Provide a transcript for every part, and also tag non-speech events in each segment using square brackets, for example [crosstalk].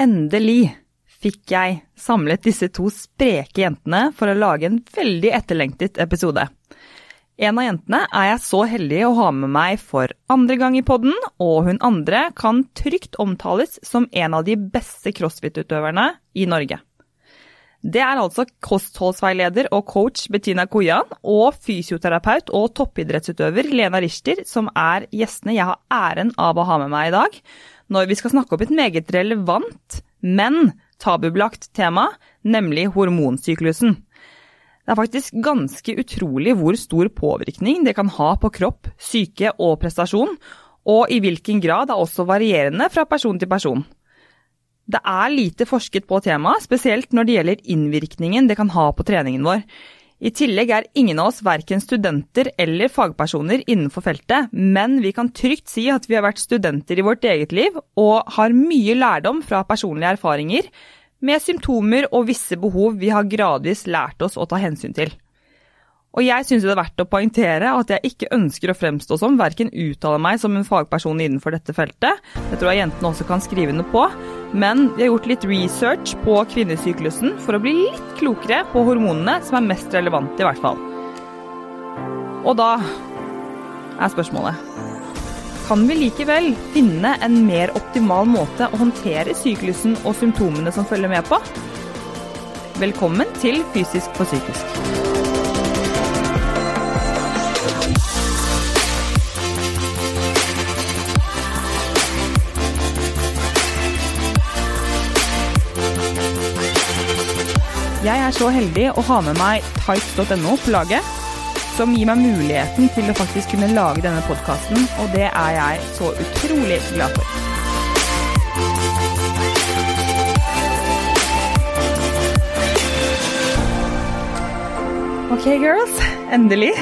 Endelig fikk jeg samlet disse to spreke jentene for å lage en veldig etterlengtet episode. En av jentene er jeg så heldig å ha med meg for andre gang i podden, og hun andre kan trygt omtales som en av de beste crossfit-utøverne i Norge. Det er altså kostholdsveileder og coach Bettina Kojan og fysioterapeut og toppidrettsutøver Lena Richter som er gjestene jeg har æren av å ha med meg i dag, når vi skal snakke opp et meget relevant, men tabubelagt tema, nemlig hormonsyklusen. Det er faktisk ganske utrolig hvor stor påvirkning det kan ha på kropp, syke og prestasjon, og i hvilken grad det er også varierende fra person til person. Det er lite forsket på temaet, spesielt når det gjelder innvirkningen det kan ha på treningen vår. I tillegg er ingen av oss verken studenter eller fagpersoner innenfor feltet, men vi kan trygt si at vi har vært studenter i vårt eget liv og har mye lærdom fra personlige erfaringer, med symptomer og visse behov vi har gradvis lært oss å ta hensyn til. Og jeg syns det er verdt å poengtere at jeg ikke ønsker å fremstå som, verken uttale meg som en fagperson innenfor dette feltet, det tror jeg jentene også kan skrive under på, men vi har gjort litt research på kvinnesyklusen for å bli litt klokere på hormonene som er mest relevante, i hvert fall. Og da er spørsmålet kan vi likevel finne en mer optimal måte å håndtere syklusen og symptomene som følger med på? Velkommen til Fysisk for psykisk. Jeg er så heldig å ha med meg types.no på laget, som gir meg muligheten til å faktisk kunne lage denne podkasten, og det er jeg så utrolig glad for. Ok, girls. Endelig.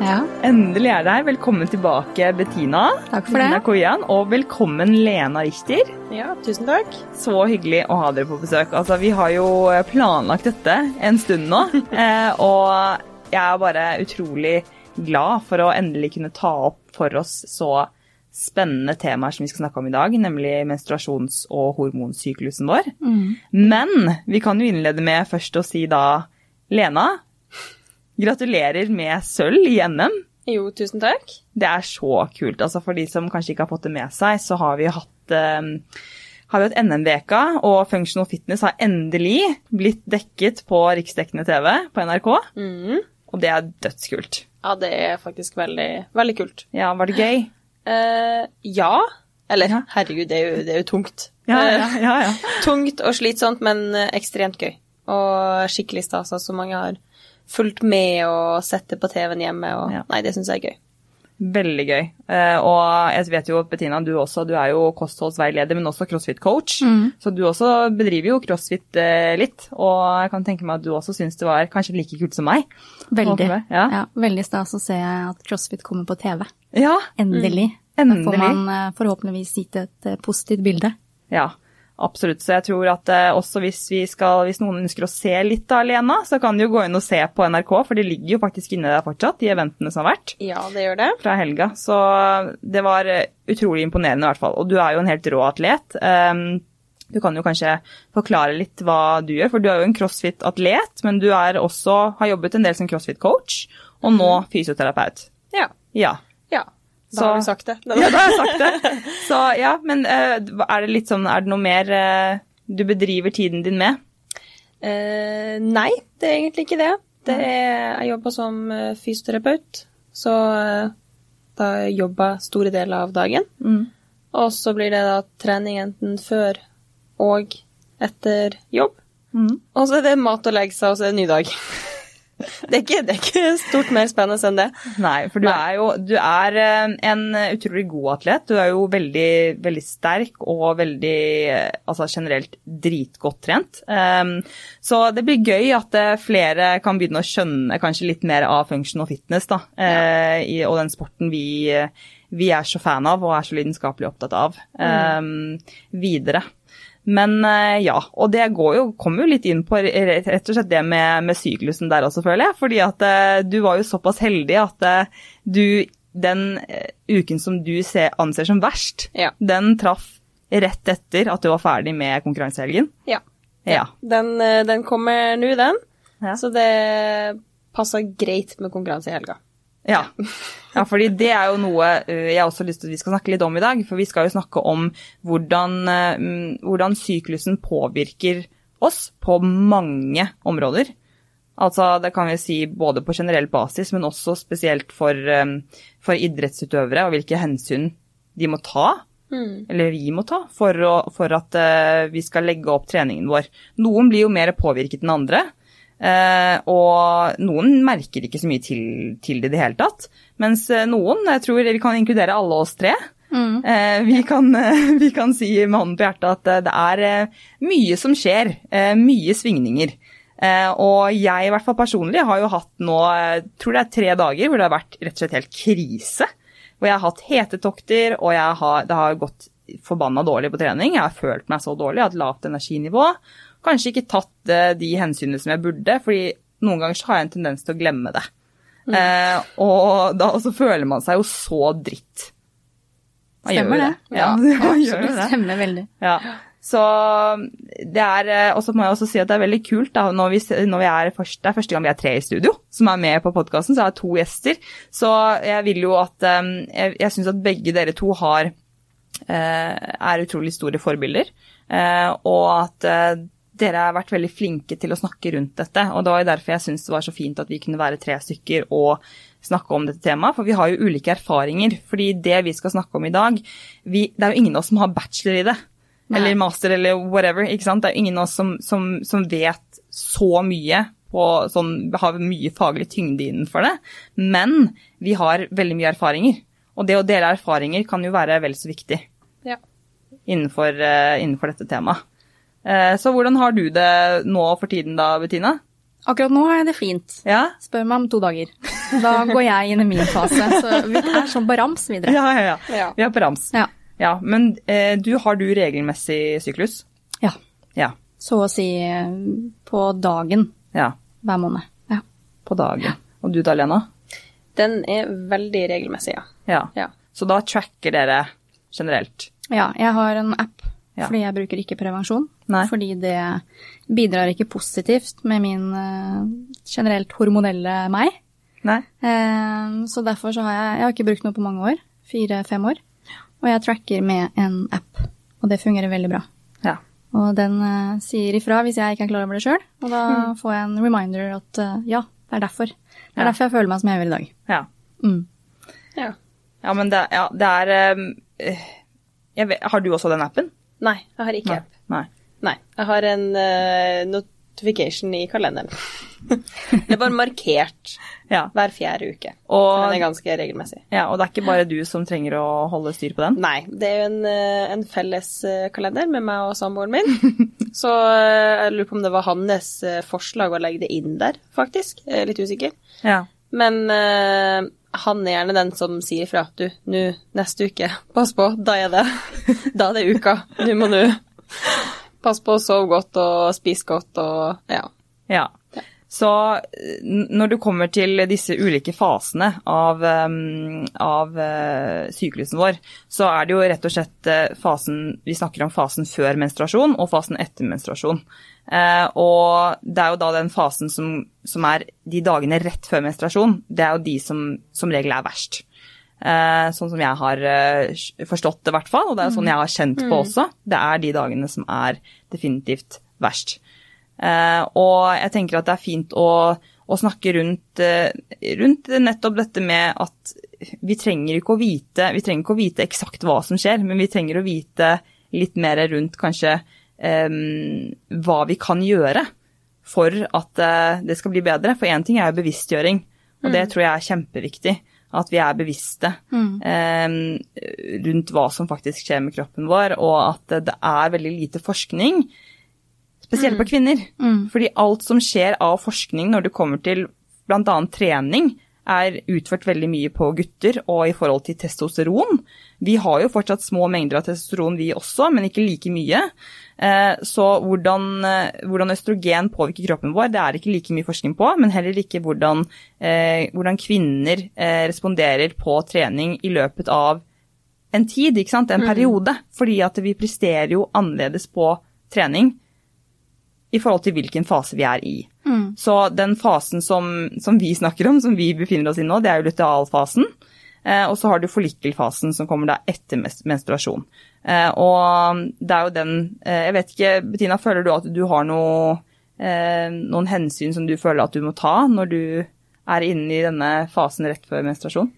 Ja. Endelig er det her. Velkommen tilbake, Bettina. Takk for det. Koyan, og velkommen, Lena Richter. Ja, tusen takk. Så hyggelig å ha dere på besøk. Altså, vi har jo planlagt dette en stund nå, [laughs] eh, og jeg er bare utrolig glad for å endelig kunne ta opp for oss så spennende temaer som vi skal snakke om i dag, nemlig menstruasjons- og hormonsyklusen vår. Men vi kan jo innlede med først å si da, Lena, gratulerer med sølv i NM. Jo, tusen takk. Det er så kult. Altså For de som kanskje ikke har fått det med seg, så har vi hatt um, har vi hatt NM-veka, og Functional Fitness har endelig blitt dekket på riksdekkende TV på NRK. Mm. Og det er dødskult. Ja, det er faktisk veldig, veldig kult. Ja, var det gøy? Uh, ja. Eller, Ja. herregud, det er jo, det er jo tungt. Ja, ja, Eh, ja. ja. [laughs] tungt og slitsomt, men ekstremt gøy. Og skikkelig stas. Altså, mange har fulgt med og sett det på TV-en hjemme. Og, Ja. Nei, det syns jeg er gøy. Veldig gøy. Eh, og jeg vet jo, Bettina, du også, du er jo kostholdsveileder, men også crossfit-coach. Så du også bedriver jo crossfit eh, litt, og jeg kan tenke meg at du også syns det var kanskje like kult som meg. Veldig. Ja. Ja, veldig stas å se at CrossFit kommer på TV. Ja, Endelig. Da Endelig. får man eh, forhåpentligvis gitt et positivt bilde. Ja, absolutt. Så jeg tror at eh, også hvis, vi skal, hvis noen ønsker å se litt av Lena, så kan de jo gå inn og se på NRK, for de ligger jo faktisk inne der fortsatt, de eventene som har vært Ja, det gjør det. fra helga. Så det var eh, utrolig imponerende i hvert fall. Og du er jo en helt rå atlet. Um, du kan jo kanskje forklare litt hva du gjør, for du er jo en crossfit-atlet, men du er også, har jobbet en del som crossfit-coach, og nå fysioterapeut. Ja. Ja. ja. Da Så- har du sagt det. [laughs] Ja, da har jeg sagt det. Så ja, men uh, er det litt sånn, er det noe mer uh, du bedriver tiden din med? Uh, nei, det er egentlig ikke det. det er, jeg jobber som fysioterapeut, så da jobber jeg store deler av dagen. Og så blir det da trening enten før og etter jobb. Og så er det mat og legge seg, og så er det en ny dag. Det, er ikke, det er ikke stort mer spennende enn det. Nei, for du Nei. er jo du er eh, en utrolig god atlet. Du er jo veldig, veldig sterk og veldig eh, altså generelt dritgodt trent. Um, så det blir gøy at eh, flere kan begynne å skjønne kanskje litt mer av function og fitness, da. i, og den sporten vi, vi er så fan av og er så lidenskapelig opptatt av um, videre. Men eh, ja, og det går jo, kommer jo litt inn på rett og slett det med, med syklusen der også, føler jeg. Fordi at eh, du var jo såpass heldig at eh, du den uken som du ser, anser som verst, Ja. den traff rett etter at du var ferdig med konkurransehelgen. Ja. Ja. Den, den kommer nå, den. Ja. Så det passer greit med konkurranse i helga. Ja. [laughs] ja, fordi det er jo noe eh, jeg også har lyst til at vi skal snakke litt om i dag. For vi skal jo snakke om hvordan, eh, mm, hvordan syklusen påvirker oss på mange områder. Altså, det kan vi si både på generell basis, men også spesielt for, eh, for idrettsutøvere, og hvilke hensyn de må ta. Eller vi må ta, for, å, for at vi skal legge opp treningen vår. Noen blir jo mer påvirket enn andre. Eh, og noen merker ikke så mye til, til det i det hele tatt. Mens eh, noen, jeg tror vi kan inkludere alle oss tre, Eh, vi, kan, [laughs] vi kan si med hånden på hjertet at det er mye som skjer. eh, mye svingninger. Eh, og jeg i hvert fall personlig har jo hatt nå, jeg tror det er tre dager hvor det har vært rett og slett helt krise. Hvor jeg har hatt hetetokter, og jeg har, det har gått forbanna dårlig på trening. Jeg har følt meg så dårlig, jeg har hatt lavt energinivå. Kanskje ikke tatt eh, de hensynene som jeg burde, fordi noen ganger så har jeg en tendens til å glemme det. Eh, og da så føler man seg jo så dritt. Man Stemmer det. Ja, [laughs] man gjør Absolutt. det. Stemmer veldig. Ja. Så det er eh, Og så må jeg også si at det er veldig kult da, når vi, når vi er først, Det er første gang vi er tre i studio som er med på podkasten, så jeg har to gjester. Så jeg vil jo at eh, Jeg, jeg syns at begge dere to har er utrolig store forbilder. Og at dere har vært veldig flinke til å snakke rundt dette. Og det var jo derfor jeg syns det var så fint at vi kunne være tre stykker og snakke om dette temaet. For vi har jo ulike erfaringer. Fordi det vi skal snakke om i dag vi, Det er jo ingen av oss som har bachelor i det. Eller master eller whatever. ikke sant? Det er jo ingen av oss som, som, som vet så mye og sånn, har mye faglig tyngde innenfor det. Men vi har veldig mye erfaringer. Og det å dele erfaringer kan jo være vel så viktig Ja. innenfor, uh, innenfor dette temaet. Eh, Så hvordan har du det nå for tiden da, Bettina? Akkurat nå har jeg det fint. Ja? Spør meg om to dager. Da går jeg inn i min fase. Så vi er sånn på rams videre. Ja, ja, ja. Ja. Vi er på rams. Ja. Ja, Men eh, du, har du regelmessig syklus? ja. Ja. Så å si eh, på dagen Ja, hver måned. Ja. på dagen. Og du da, Lena? Den er veldig regelmessig, ja. Ja. Ja. Så da tracker dere generelt? ja, jeg har en app Ja. fordi jeg bruker ikke prevensjon. Nei. Fordi det bidrar ikke positivt med min uh, generelt hormonelle meg. Nei? Uh, så derfor så har jeg Jeg har ikke brukt noe på mange år. Fire-fem år. Og jeg tracker med en app, og det fungerer veldig bra. Ja. Og den uh, sier ifra hvis jeg ikke er klar over det sjøl, og da får jeg en reminder at ja, det er derfor. Det er Ja. derfor jeg føler meg som jeg gjør i dag. Ja. Mm. ja. Ja, men det, ja, det er jeg vet, Har du også den appen? Nei, jeg har ikke app. Nei. Nei, jeg har en uh, notification i kalenderen. [laughs] det er bare markert Ja. hver fjerde uke. Og, den er ganske regelmessig. ja, og det er ikke bare du som trenger å holde styr på den? Nei, det er jo en, eh, en felles eh, kalender med meg og samboeren min. [laughs] Så jeg lurer på om det var hans forslag å legge det inn der, faktisk. Jeg er litt usikker. Ja. Men han er gjerne den som sier fra. Du, nå neste uke, pass på, da er det Da er det uka. Nå må du passe på å sove godt og spise godt og ja. Ja. Så når du kommer til disse ulike fasene av, av eh, syklusen vår, så er det jo rett og slett eh, fasen Vi snakker om fasen før menstruasjon og fasen etter menstruasjon. Eh, og det er jo da den fasen som, som er de dagene rett før menstruasjon, det er jo de som som regel er verst. Sånn som jeg har forstått det, i hvert fall, og det er sånn jeg har kjent på også. Det er de dagene som er definitivt verst. Eh, og jeg tenker at det er fint å, å snakke rundt, eh, rundt nettopp dette med at vi trenger ikke å vite vi trenger ikke å vite eksakt hva som skjer, men vi trenger å vite litt mer rundt kanskje um, hva vi kan gjøre for at det skal bli bedre. For én ting er jo bevisstgjøring, og det tror jeg er kjempeviktig. At vi er bevisste eh, rundt hva som faktisk skjer med kroppen vår, og at det er veldig lite forskning, spesielt på kvinner. Fordi alt som skjer av forskning når det kommer til bl.a. trening, er utført veldig mye på gutter og i forhold til testosteron. Vi har jo fortsatt små mengder av testosteron vi også, men ikke like mye. Eh, Så hvordan, eh, hvordan østrogen påvirker kroppen vår, det er ikke like mye forskning på, men heller ikke hvordan, eh, hvordan kvinner responderer på trening i løpet av en tid, ikke sant, en periode. Fordi at vi presterer jo annerledes på trening i forhold til hvilken fase vi er i. Så den fasen som, som, vi snakker om, som vi befinner oss i nå, det er jo lutealfasen. Eh, og så har du follikelfasen som kommer da etter menstruasjon. Eh, og det er jo den eh, Jeg vet ikke, Bettina, føler du at du har noe, eh, noen hensyn som du føler at du må ta når du er inne i denne fasen rett før menstruasjon?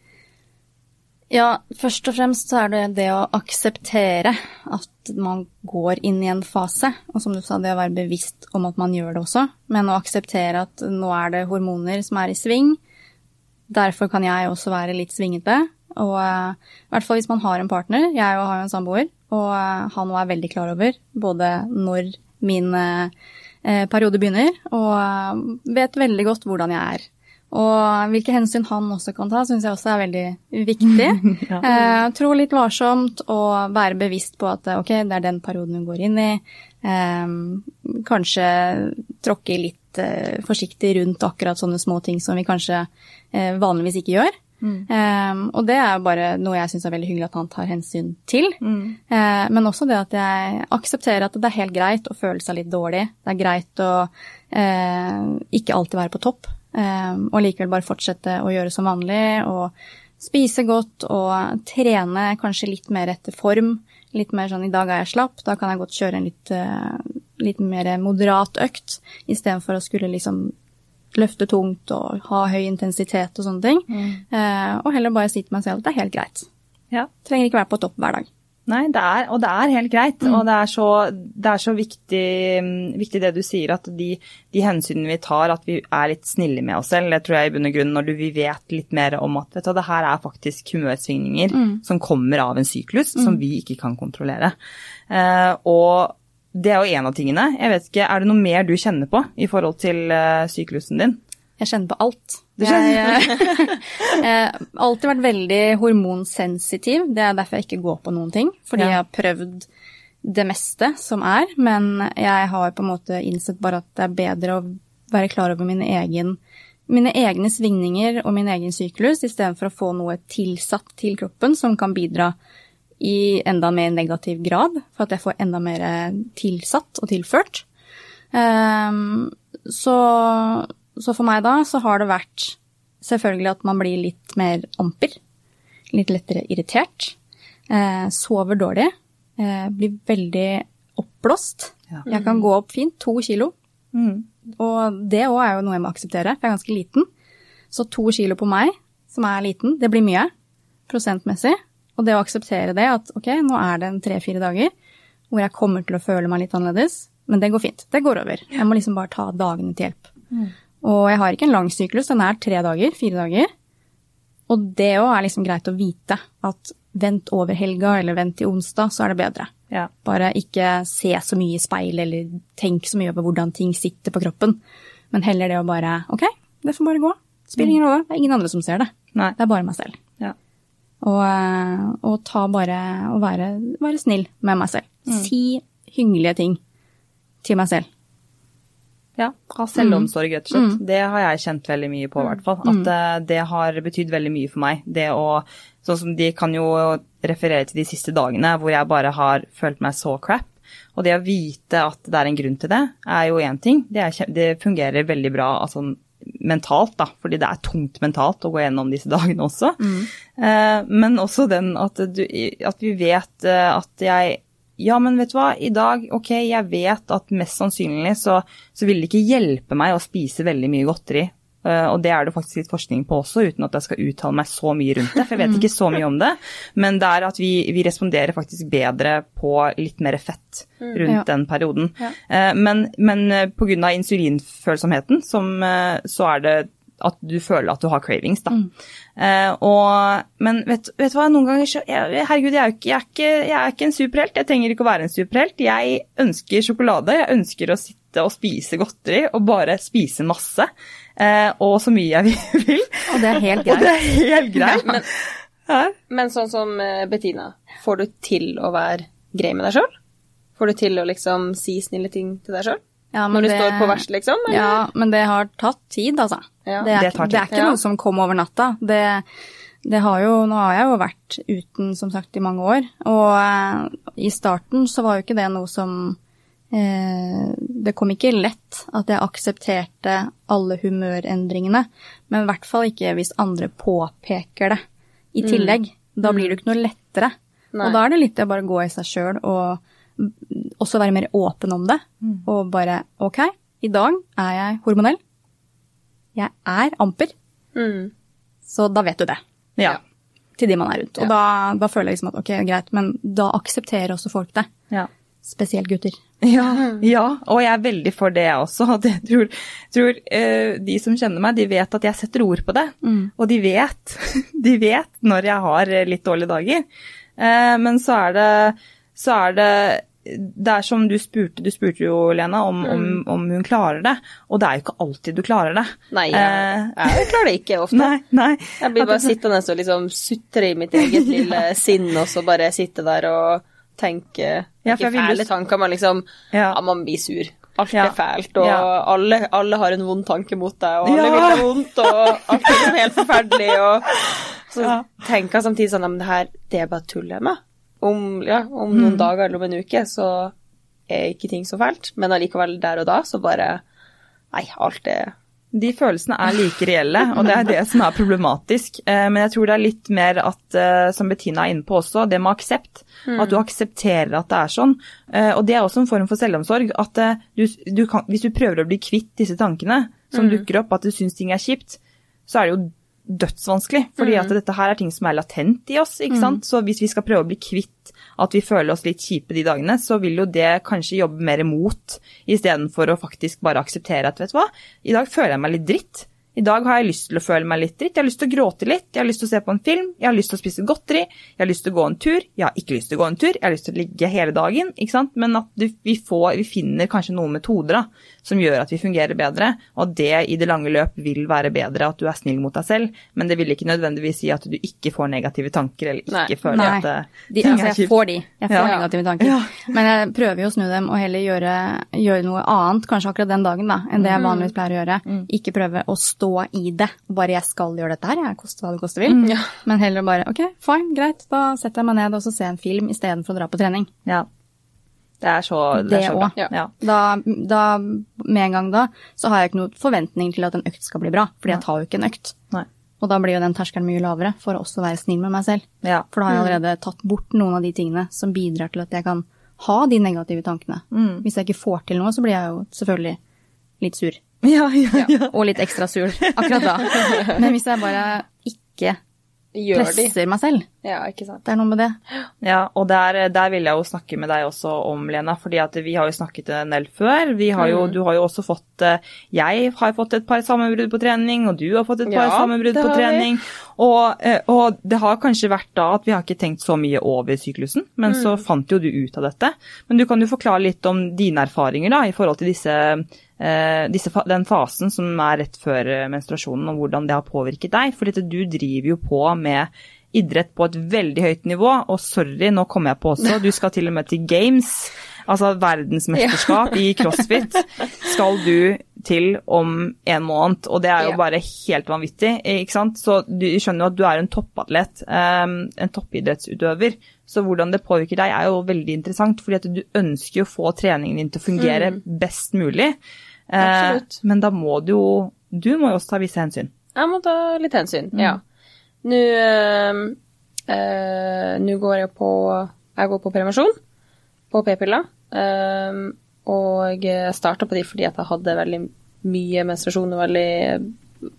Ja, først og fremst så er det det å akseptere at man går inn i en fase. Og som du sa, det å være bevisst om at man gjør det også. Men å akseptere at nå er det hormoner som er i sving. Derfor kan jeg også være litt svingete. Og uh, i hvert fall hvis man har en partner. Jeg har jo en samboer, og uh, han er veldig klar over både når min uh, periode begynner, og vet veldig godt hvordan jeg er. Og hvilke hensyn han også kan ta, syns jeg også er veldig viktig. [laughs] ja. eh, tro litt varsomt og være bevisst på at ok, det er den perioden hun går inn i. Eh, kanskje tråkke litt eh, forsiktig rundt akkurat sånne små ting som vi kanskje eh, vanligvis ikke gjør. Mm. Um, og det er bare noe jeg syns er veldig hyggelig at han tar hensyn til. Mm. Uh, men også det at jeg aksepterer at det er helt greit å føle seg litt dårlig. Det er greit å uh, ikke alltid være på topp. Um, og likevel bare fortsette å gjøre som vanlig og spise godt og trene kanskje litt mer etter form. Litt mer sånn i dag er jeg slapp, da kan jeg godt kjøre en litt, uh, litt mer moderat økt istedenfor å skulle liksom løfte tungt og ha høy intensitet og sånne ting. Mm. Uh, og heller bare si til meg selv at det er helt greit. Ja. Trenger ikke være på topp hver dag. Nei, det er, og det er helt greit. Mm. Og det er så, det er så viktig, viktig, det du sier, at de, de, hensynene vi tar, at vi er litt snille med oss selv. Det tror jeg i bunn og grunn når vi vet litt mer om at vet du, det her er faktisk humørsvingninger mm. som kommer av en syklus, mm. som vi ikke kan kontrollere. Uh, og det er jo en av tingene. Jeg vet ikke, Er det noe mer du kjenner på i forhold til uh, syklusen din? Jeg kjenner på alt. Jeg, har [laughs] alltid vært veldig hormonsensitiv. Det er derfor jeg ikke går på noen ting. Fordi ja. jeg har prøvd det meste som er, men jeg har på en måte innsett bare at det er bedre å være klar over mine, egen, mine egne svingninger og min egen syklus, istedenfor å få noe tilsatt til kroppen som kan bidra i enda mer negativ grad, for at jeg får enda mer tilsatt og tilført. Um, så så for meg da så har det vært selvfølgelig at man blir litt mer amper. Litt lettere irritert. Eh, sover dårlig. Eh, blir veldig oppblåst. Ja. Jeg kan gå opp fint, to kilo. Mm. Og det òg er jo noe jeg må akseptere, for jeg er ganske liten. Så to kilo på meg, som er liten, det blir mye prosentmessig. Og det å akseptere det, at ok, nå er det en tre-fire dager hvor jeg kommer til å føle meg litt annerledes, men det går fint. Det går over. Jeg må liksom bare ta dagene til hjelp. Mm. Og jeg har ikke en lang syklus, den er tre dager, fire dager. Og det òg er liksom greit å vite at vent over helga eller vent til onsdag, så er det bedre. Ja. Bare ikke se så mye i speil eller tenk så mye over hvordan ting sitter på kroppen. Men heller det å bare ok, det får bare gå. Spiller ingen rolle. Det er ingen andre som ser det. Nei. Det er bare meg selv. Ja. Og, eh, og, ta bare og være, være snill med meg selv. Mm. Si hyggelige ting til meg selv. Ja, av selvomsorg, rett og slett. Mm. Det har jeg kjent veldig mye på, i hvert fall. At mm. det har betydd veldig mye for meg. Det å Sånn som de kan jo referere til de siste dagene hvor jeg bare har følt meg så crap. Og det å vite at det er en grunn til det, er jo én ting. Det, er, det, fungerer veldig bra altså, mentalt, da, fordi det er tungt mentalt å gå gjennom disse [laughs] dagene også. Mm. Eh, men også den at, du, at vi vet eh, at jeg ja, men vet du hva, i dag, ok, jeg vet at mest sannsynlig så, så vil det ikke hjelpe meg å spise veldig mye godteri. Uh, og det er det faktisk litt forskning på også, uten at jeg skal uttale meg så mye rundt det. For jeg vet ikke så mye om det. Men det er at vi, vi responderer faktisk bedre på litt mer fett mm. rundt ja. den perioden. Ja. Uh, men, men uh, pga. insulinfølsomheten som, så er det at du føler at du har cravings, da. Mm. Uh, og, men vet, du hva, noen ganger så jeg, Herregud, jeg er, ikke, jeg, er ikke, jeg er ikke en superhelt. Jeg trenger ikke å være en superhelt. Jeg ønsker sjokolade. Jeg ønsker å sitte og spise godteri og bare spise masse. Uh, og så mye jeg [laughs] vil. Og det er helt greit. og det er helt greit. men, men, sånn som eh, Bettina, får du til å være grei med deg sjøl? Får du til å liksom si snille ting til deg sjøl? Ja, Når du det, står på verst, liksom? Eller? Ja, men det har tatt tid, altså. Ja. Det, er, det, det, er, ikke ja. noe som kom over natta. Det, Det har jo, nå har jeg jo vært uten, som sagt, i mange år. Og eh, i starten så var jo ikke det noe som eh, Det kom ikke lett at jeg aksepterte alle humørendringene. Men i hvert fall ikke hvis andre påpeker det i tillegg. Da blir det jo ikke noe lettere. Nei. Og da er det litt det å bare gå i seg sjøl og også være mer åpen om det. Og bare OK, i dag er jeg hormonell. Jeg er amper. Mm. Så da vet du det Ja. til de man er rundt. Og Ja. da, da føler jeg liksom at ok, greit, men da aksepterer også folk det. ja. Spesielt gutter. Ja, ja, og jeg er veldig for det, jeg også. [laughs] At jeg tror, tror uh, de som kjenner meg, de vet at jeg setter ord på det. Og de vet, [laughs] de vet når jeg har eh, litt dårlige dager. Uh, men så er det, så er det det er som du spurte, du spurte jo, Lena, om, om, om hun klarer det. Og det er jo ikke alltid du klarer det. Nei, jeg, Eh, jeg klarer det ikke ofte. [laughs] nei, nei. Jeg blir bare sittende og liksom sutre i mitt eget lille [laughs] sinn, og så bare sitte der og tenke Ja, Ikke fæle tanker, men liksom Ja. Ja, man blir sur. Alt Ja. er fælt, og Ja. alle, alle har en vond tanke mot deg, og alle Ja. vil deg vondt, og alt er liksom helt forferdelig, og [laughs] så Ja. tenker jeg samtidig sånn, men det her, det er bare tull jeg med. Om, ja, om Mm. noen dager eller om en uke, så er ikke ting så fælt, men allikevel der og da, så bare, nei, alt er De følelsene er like reelle, og det er det som er problematisk. Eh, Men jeg tror det er litt mer at, eh, som Bettina er inne på også, det med aksept. At du aksepterer at det er sånn. Eh, Og det er også en form for selvomsorg. At du, du kan, hvis du prøver å bli kvitt disse tankene som dukker opp, at du syns ting er kjipt, så er det jo dødsvanskelig. Fordi at dette her er ting som er latent i oss. ikke sant? Så hvis vi skal prøve å bli kvitt at vi føler oss litt kjipe de dagene, så vil jo det kanskje jobbe mer imot, istedenfor å faktisk bare akseptere at vet du hva, i dag føler jeg meg litt dritt. I dag har jeg lyst til å føle meg litt dritt, jeg har lyst til å gråte litt, jeg har lyst til å se på en film, jeg har lyst til å spise godteri, jeg har lyst til å gå en tur, jeg har ikke lyst til å gå en tur, jeg har lyst til å ligge hele dagen, ikke sant? Men at vi, får, vi finner kanskje noen metoder da, som gjør at vi fungerer bedre, og at det i det lange løp vil være bedre at du er snill mot deg selv, men det vil ikke nødvendigvis si at du ikke får negative tanker, eller ikke Nei. føler Nei. at eh, De, ting altså, er jeg får de. Jeg får Ja. negative tanker. Ja. Men jeg prøver jo å snu dem og heller gjøre, gjøre noe annet, kanskje akkurat den dagen, da, enn det jeg vanligvis pleier å gjøre. Ikke prøve å stå i det. Bare 'jeg skal gjøre dette her, jeg koster hva det koste vil'. Ja. Men heller bare 'ok, fine, greit, da setter jeg meg ned og så ser jeg en film istedenfor å dra på trening'. Ja. Det er så, det Det så bra. òg. Ja. Da, da, med en gang da, så har jeg ikke noen forventning til at en økt skal bli bra, fordi jeg tar jo ikke en økt. Nei. Og da blir jo den terskelen mye lavere for å også være snill med meg selv. Ja. For da har jeg allerede tatt bort noen av de tingene som bidrar til at jeg kan ha de negative tankene. Hvis jeg ikke får til noe, så blir jeg jo selvfølgelig litt sur. Ja, ja, ja. Og litt ekstra sur akkurat da. [laughs] Men hvis jeg bare ikke Gjør de. presser meg selv, Ja, ikke sant. det er noe med det. Ja, og der, der vil jeg jo snakke med deg også om, Lena, fordi at vi har jo snakket en del før. Vi har jo, Du har jo også fått eh, Jeg har fått et par sammenbrudd på trening, og du har fått et par Ja, sammenbrudd på trening. Og, eh, og det har kanskje vært da at vi har ikke tenkt så mye over syklusen, men så fant jo du ut av dette. Men du kan jo forklare litt om dine erfaringer da, i forhold til disse, disse, den fasen som er rett før eh, menstruasjonen, og hvordan det har påvirket deg. For du driver jo på med idrett på et veldig høyt nivå, og sorry, nå kommer jeg på også, du skal til og med til Games, altså verdensmesterskap [laughs] i crossfit, skal du til om en måned, og det er jo bare helt vanvittig, ikke sant? Så du skjønner jo at du er en toppatlet, um, en toppidrettsutøver, så hvordan det påvirker deg er jo veldig interessant, fordi at du ønsker jo å få treningen din til å fungere best mulig, Eh, Absolutt. men da må du jo, du må jo også ta visse hensyn. Jeg må ta litt hensyn, ja. Nå eh, eh, Nå går jeg på Jeg går på prevensjon på p-piller. eh, og jeg starta på de fordi jeg hadde veldig mye menstruasjon og veldig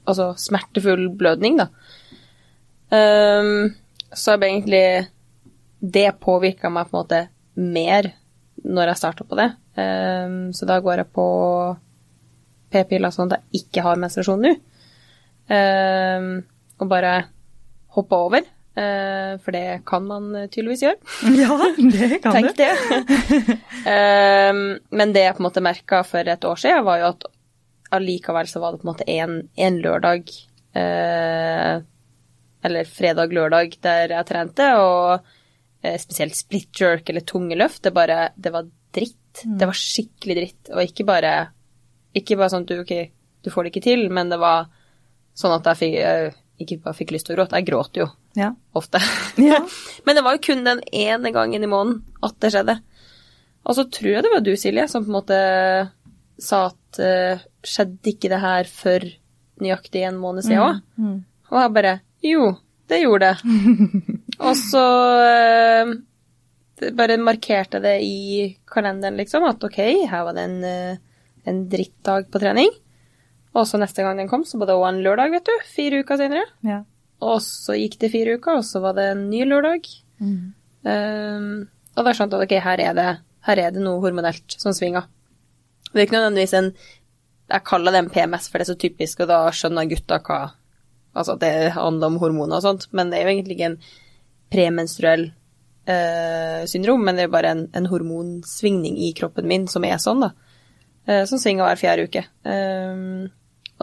Altså smertefull blødning, da. Um, så ble egentlig Det påvirka meg på en måte mer når jeg starta på det. Um, så da går jeg på p-piller sånn at jeg ikke har menstruasjon nå. Uh, og bare hoppe over. Uh, for det kan man tydeligvis gjøre. [laughs] Ja, det kan Tenk det. uh, [laughs] men det jeg på en måte merka for et år siden, var jo at allikevel så var det på en måte en, en lørdag eh, Eller fredag-lørdag der jeg trente, og eh, spesielt split jerk eller tunge løft. Det bare Det var dritt. Det var skikkelig dritt. Og ikke bare Ikke bare sånn at du, ok, du får det ikke til, men det var sånn at jeg fikk, jeg ikke bare fikk lyst til å gråte. Jeg gråt jo Ja. Ofte. Ja. [laughs] Men det var jo kun den ene gangen i måneden at det skjedde. Og så tror jeg det var du, Silje, som på en måte sa at uh, skjedde ikke det her for nøyaktig en måned siden òg? Mm. Og jeg bare jo, det gjorde det. [laughs] og så uh, bare markerte det i kalenderen, liksom, at ok, her var det en, uh, en drittdag på trening. Og så neste gang den kom, så var det òg en lørdag, vet du. Fire uker senere. Ja. Og så gikk det fire uker, og så var det en ny lørdag. Mm. Um, og da skjønte jeg at ok, her er det, her er det noe hormonelt som svinger. Det er ikke nødvendigvis en Jeg kaller det en PMS, for det er så typisk, og da skjønner gutta hva Altså at det handler om hormoner og sånt, men det er jo egentlig ikke en premenstruell eh, syndrom, men det er bare en, en, hormonsvingning i kroppen min som er sånn, da. Eh, som svinger hver fjerde uke. Um,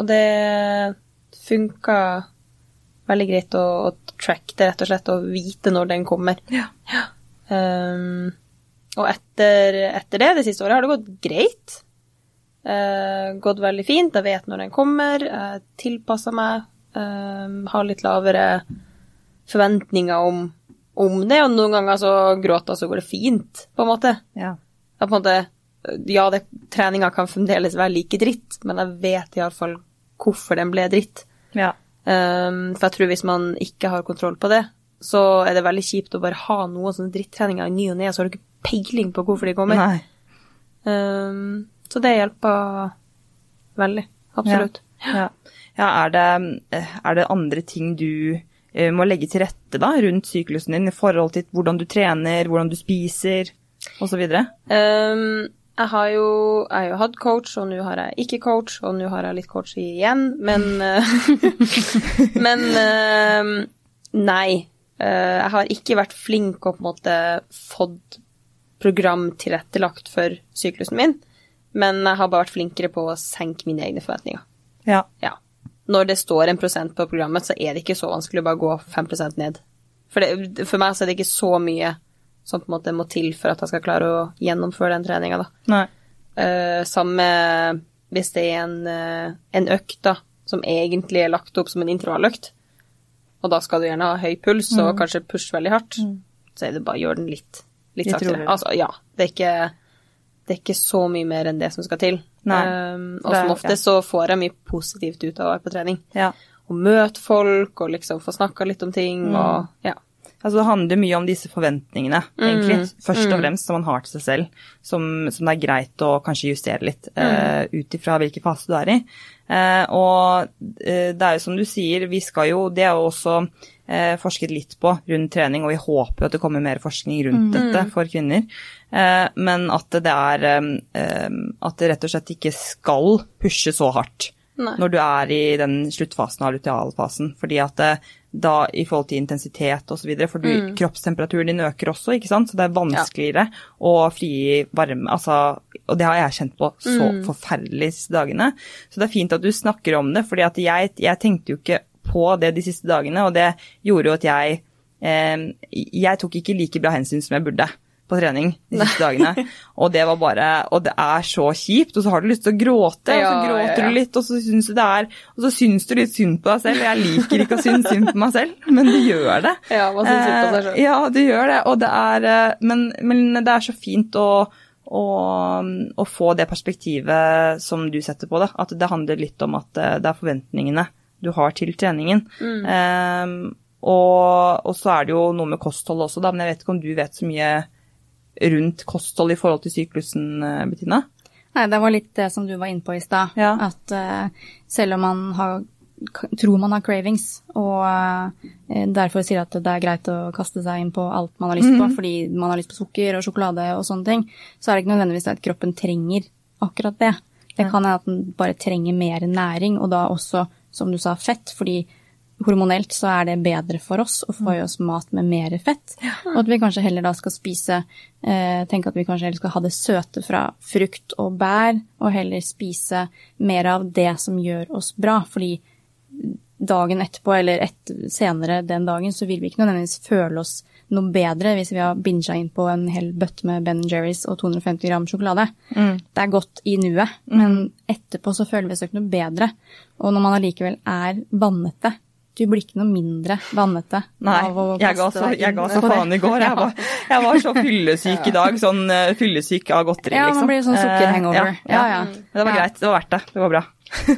og det funka veldig greit å, å tracke det, rett og slett, og vite når den kommer. Ja. Um, og etter, etter, det, det siste året, har det gått greit. Uh, gått veldig fint. Jeg vet når den kommer. Jeg tilpasser meg. Um, har litt lavere forventninger om, om, det, og noen ganger så gråter jeg, så går det fint, på en måte. Ja. Jeg, på en måte ja, det, treninga kan fremdeles være like dritt, men jeg vet iallfall hvorfor den ble dritt. Ja. Um, for jeg tror hvis man ikke har kontroll på det, så er det veldig kjipt å bare ha noen sånne drittreninger i ny og ne, så har du ikke peiling på hvorfor de kommer. Um, så det hjelper veldig. Absolutt. Ja. ja er, det, er, det, andre ting du uh, må legge til rette da, rundt syklusen din i forhold til hvordan du trener, hvordan du spiser osv.? Um, jeg har jo jeg har jo hatt coach, og nå har jeg ikke coach, og nå har jeg litt coach igjen, men [laughs] Men uh, nei. Uh, jeg har ikke vært flink og på en måte fått program tilrettelagt for syklusen min, men jeg har bare vært flinkere på å senke mine egne forventninger. Ja. ja. Når det står en prosent på programmet, så er det ikke så vanskelig å bare gå 5% ned. For, det, for meg så er det ikke så mye som på en måte må til for at jeg skal klare å gjennomføre den treninga, da. Uh, samme hvis det er en, uh, en økt da, som egentlig er lagt opp som en intervalløkt, og da skal du gjerne ha høy puls og mm. kanskje pushe veldig hardt, mm. så er det bare å gjøre den litt, litt saktere. Altså, ja, det er, ikke, det er ikke så mye mer enn det som skal til. Um, og som ofte ja. så får jeg mye positivt ut av å være på trening. Ja. Å møte folk og liksom få snakka litt om ting mm. og ja. Altså Det handler mye om disse forventningene, egentlig, mm. først og mm. fremst, som man har til seg selv. Som, som det er greit å kanskje justere litt, mm. uh, ut ifra hvilken fase du er i. Uh, og uh, det er jo som du sier, vi skal jo Det er jo også forsket litt på rundt trening, og vi håper at det kommer mer forskning rundt mm. dette for kvinner. men at det er At det rett og slett ikke skal pushe så hardt. Nei. når du er i den sluttfasen av lutealfasen. Fordi at da i forhold til intensitet osv. For du, mm. kroppstemperaturen din øker også, ikke sant. Så det er vanskeligere ja. å frigi varme. Altså, og det har jeg kjent på så mm. forferdelig disse dagene. Så det er fint at du snakker om det, for jeg, jeg tenkte jo ikke på det de siste dagene, og det gjorde jo at jeg eh, Jeg tok ikke like bra hensyn som jeg burde på trening de siste dagene. [laughs] Og det var bare Og det er så kjipt, og så har du lyst til å gråte, og så gråter ja, ja. du litt, og så syns du det er Og så syns du litt synd på deg selv. Jeg liker ikke å synes synd på meg selv, men du gjør det. Ja, man synes synd på seg selv. Eh, ja, du gjør det, og det er eh, Men, men det er så fint å og, og, få det perspektivet som du setter på det. At det handler litt om at eh, det er forventningene du har til treningen. Mm. Um, og, og, så er det jo noe med kosthold også, da, men jeg vet ikke om du vet så mye rundt kosthold i forhold til syklusen, eh, Bettina? Nei, det var litt det som du var inne på i stad. Ja. At uh, selv om man har, tror man har cravings, og uh, derfor sier at det er greit å kaste seg inn på alt man har lyst på, mm. fordi man har lyst på sukker og sjokolade og sånne ting, så er det ikke nødvendigvis at kroppen trenger akkurat det. Det kan hende at den bare trenger mer næring, og da også, som du sa, fett. fordi hormonelt så er det bedre for oss å få i oss mat med mer fett. Og at vi kanskje heller da skal spise eh, Tenke at vi kanskje heller skal ha det søte fra frukt og bær, og heller spise mer av det som gjør oss bra. Fordi dagen etterpå, eller et, senere den dagen, så vil vi ikke nødvendigvis føle oss noe bedre hvis vi har binga inn på en hel bøtte med Ben Jerry's og 250 gram sjokolade. Mm. Det er godt i nuet, mm. men etterpå så føler vi oss ikke noe bedre. Og når man allikevel er vannete, du blir ikke noe mindre vannete Nei, av å jeg ga inn. så, jeg ga så faen i går. Jeg var, [laughs] jeg var så fyllesyk i dag. Sånn eh, fyllesyk av godteri, Ja, liksom. man blir sånn sukkerhangover. Ja, Ja, Ja, ja. Det var Ja. greit. Det var verdt det. Det var bra.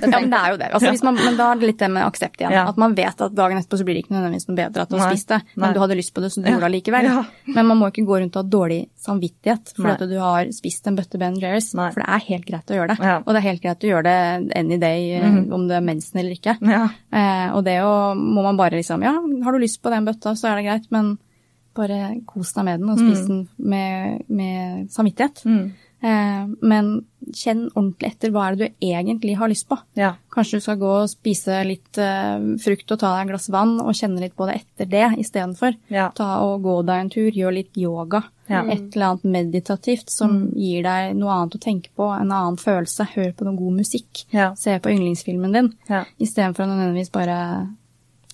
Ja, men det er jo det. Altså, hvis man, men da er det litt det med aksept igjen. Ja. At man vet at dagen etterpå så blir det ikke nødvendigvis noe bedre at du har spist det, Nei. men du hadde lyst på det, så du gjorde det likevel. Ja. Men man må ikke gå rundt og ha dårlig samvittighet for Nei. at du har spist en bøtte Ben Jerry's, for det er helt greit å gjøre det. Mhm. Og det er helt greit å gjøre det any day, eh, om det er mensen eller ikke. Eh, og det å, må man bare liksom, ja, har du lyst på den bøtta, så er det greit, men bare kos deg med den og spis den med, med samvittighet. Mm. Eh, men kjenn ordentlig etter hva er det du egentlig har lyst på. Ja. Kanskje du skal gå og spise litt eh, frukt og ta deg et glass vann og kjenne litt på det etter det istedenfor. Ja. Ta og gå deg en tur, gjør litt yoga. Ja. Et eller annet meditativt som gir deg noe annet å tenke på, en annen følelse. Hør på noe god musikk. Ja. Se på yndlingsfilmen din. Ja. Istedenfor å nødvendigvis bare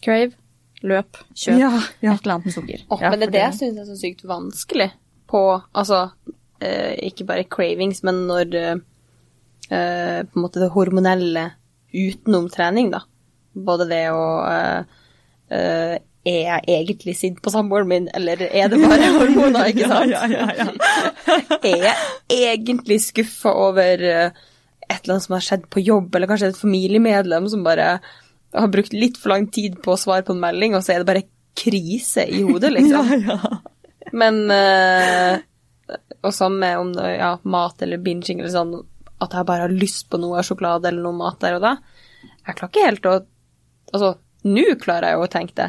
crave, løp, kjøp Ja, ja. et eller annet med sukker. Oh, Ja, men det det syns jeg er så sykt vanskelig på Altså, ikke bare cravings, men når eh, eh, på en måte det hormonelle utenom trening, da. Både det å eh, eh, Er jeg egentlig sint på samboeren min, eller er det bare [laughs] hormoner, ikke sant? Ja, ja, ja, [laughs] er jeg egentlig skuffa over eh, et eller annet som har skjedd på jobb, eller kanskje et familiemedlem som bare har brukt litt for lang tid på å svare på en melding, og så er det bare krise i hodet, [laughs] liksom. Men eh, Og samme om det, ja, mat eller binging eller sånn, at jeg bare har lyst på noe sjokolade eller noe mat der og da. Jeg klarer ikke helt å Altså, nå klarer jeg jo å tenke det,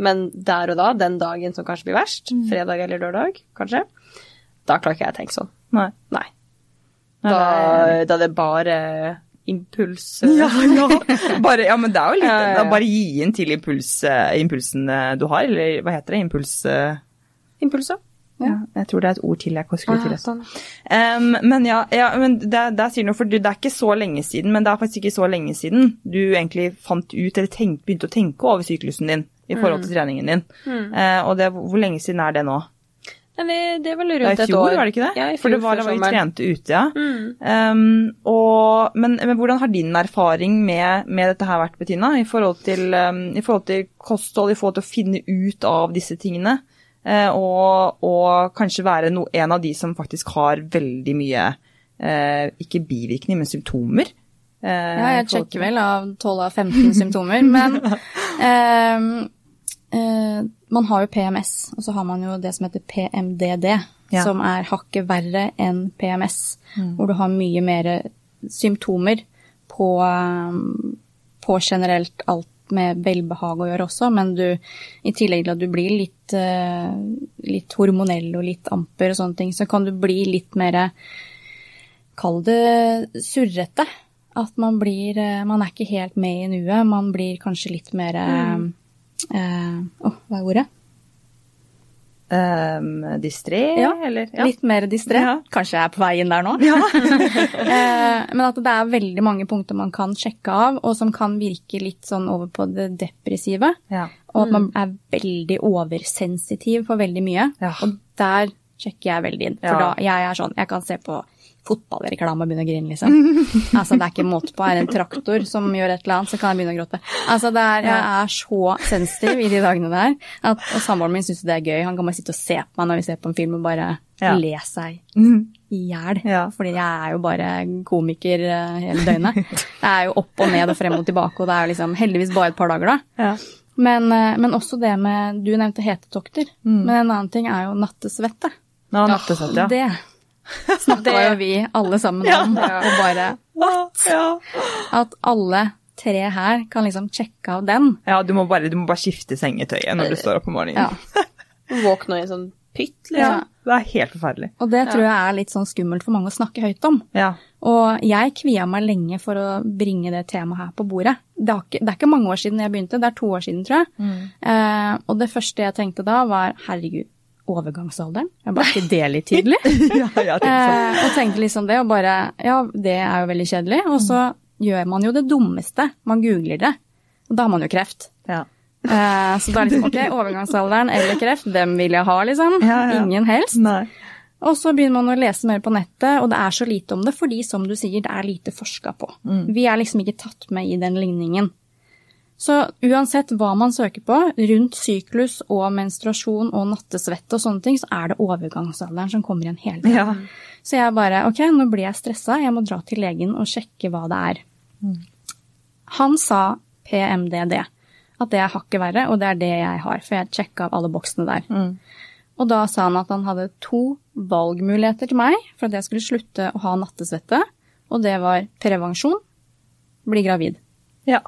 men der og da, den dagen som kanskje blir verst, fredag eller lørdag, kanskje, da klarer ikke jeg å tenke sånn. Nei. Nei. Da, det da det er bare impuls Ja, ja. Bare, ja, men det er jo litt [laughs] Ja, ja, Bare gi inn til impuls, eh, impulsen eh, du har, eller hva heter det? Impuls... eh, Impulser. Ja, jeg tror det er et ord til jeg skulle til. sånn. Um, men ja, ja men det, det sier noe, for det er ikke så lenge siden, men det er faktisk ikke så lenge siden du egentlig fant ut, eller tenkt, begynte å tenke over syklusen din i forhold til treningen din. Eh, og det, hvor lenge siden er det nå? Nei, det, er vel rundt er i fjor, var det ikke det? Ja, i fjor, for det var da vi trente ute, ja. Mm. Um, og, men, men hvordan har din erfaring med, med dette her vært, Bettina? I forhold, til, um, I forhold til kosthold, i forhold til å finne ut av disse tingene? Eh, og, og kanskje være no, en av de som faktisk har veldig mye eh, Ikke bivirkninger, men symptomer. eh, Ja, jeg sjekker vel av 12 av 15 symptomer, men [laughs] ehm, eh, man har jo PMS, og så har man jo det som heter PMDD, Ja. som er hakket verre enn PMS, hvor du har mye mer symptomer på, ehm, på generelt alt med velbehag å gjøre også, men du, i tillegg til at du blir litt, eh, litt hormonell og litt amper og sånne ting, så kan du bli litt mer Kall det surrete. At man blir eh, Man er ikke helt med i nuet. Man blir kanskje litt mer mm. eh, Åh, hva er ordet? Um, distré, Ja, eller? Litt mer distré. Ja. Kanskje jeg er på vei inn der nå. Ja. [laughs] Men at det er veldig mange punkter man kan sjekke av, og som kan virke litt sånn over på det depressive. Ja. Og at man er veldig oversensitiv for veldig mye. Ja. Og der sjekker jeg veldig inn. For Ja. da jeg er sånn, jeg kan se på fotballreklame og begynne å grine, liksom. [laughs] altså, det er ikke måte på. Er det en traktor som gjør et eller annet, så kan jeg begynne å gråte. Altså, er, jeg er så sensitiv i de dagene der. At, og samboeren min syns det er gøy. Han kan bare sitte og se på meg når vi ser på en film og bare Ja. le seg Mhm. i hjel. Ja. Fordi jeg er jo bare komiker eh, hele døgnet. Det er jo opp og ned og frem og tilbake, og det er jo liksom heldigvis bare et par dager, da. Ja. Men, eh, men også det med Du nevnte hetetokter. Mm. Men en annen ting er jo nattesvette. Nå har ja. Det [laughs] snakka jo vi alle sammen om. Og bare Ja. at alle tre her kan liksom sjekke av den. ja, du må, bare, du må bare skifte sengetøyet når du står opp om morgenen. Ja. [laughs] Våkne i en sånn pytt, liksom. Ja, Det er helt forferdelig. Og det tror jeg er litt sånn skummelt for mange å snakke høyt om. Ja. Og jeg kvia meg lenge for å bringe det temaet her på bordet. Det, ikke, det er ikke mange år siden jeg begynte, det er to år siden, tror jeg. Eh, og det første jeg tenkte da, var herregud, overgangsalderen? Jeg bare, ikke det litt tydelig? [laughs] ja, sånn. Eh, og tenkte liksom det, og bare Ja, det er jo veldig kjedelig. Og så gjør man jo det dummeste. Man googler det. Og da har man jo kreft. Ja. Eh, så da er liksom ok, overgangsalderen eller kreft, dem vil jeg ha, liksom. Ja, ja. Ingen helst. Nei. Og så begynner man å lese mer på nettet, og det er så lite om det fordi, som du sier, det er lite forska på. Mm. Vi er liksom ikke tatt med i den ligningen. Så uansett hva man søker på, rundt syklus og menstruasjon og nattesvette og sånne ting, så er det overgangsalderen som kommer igjen hele tiden. Ja. Så jeg bare ok, nå blir jeg stressa, jeg må dra til legen og sjekke hva det er. Han sa PMDD, at det er hakket verre, og det er det jeg har, for jeg sjekka av alle boksene der. Og da sa han at han hadde to valgmuligheter til meg for at jeg skulle slutte å ha nattesvette, og det var prevensjon, bli gravid. ja.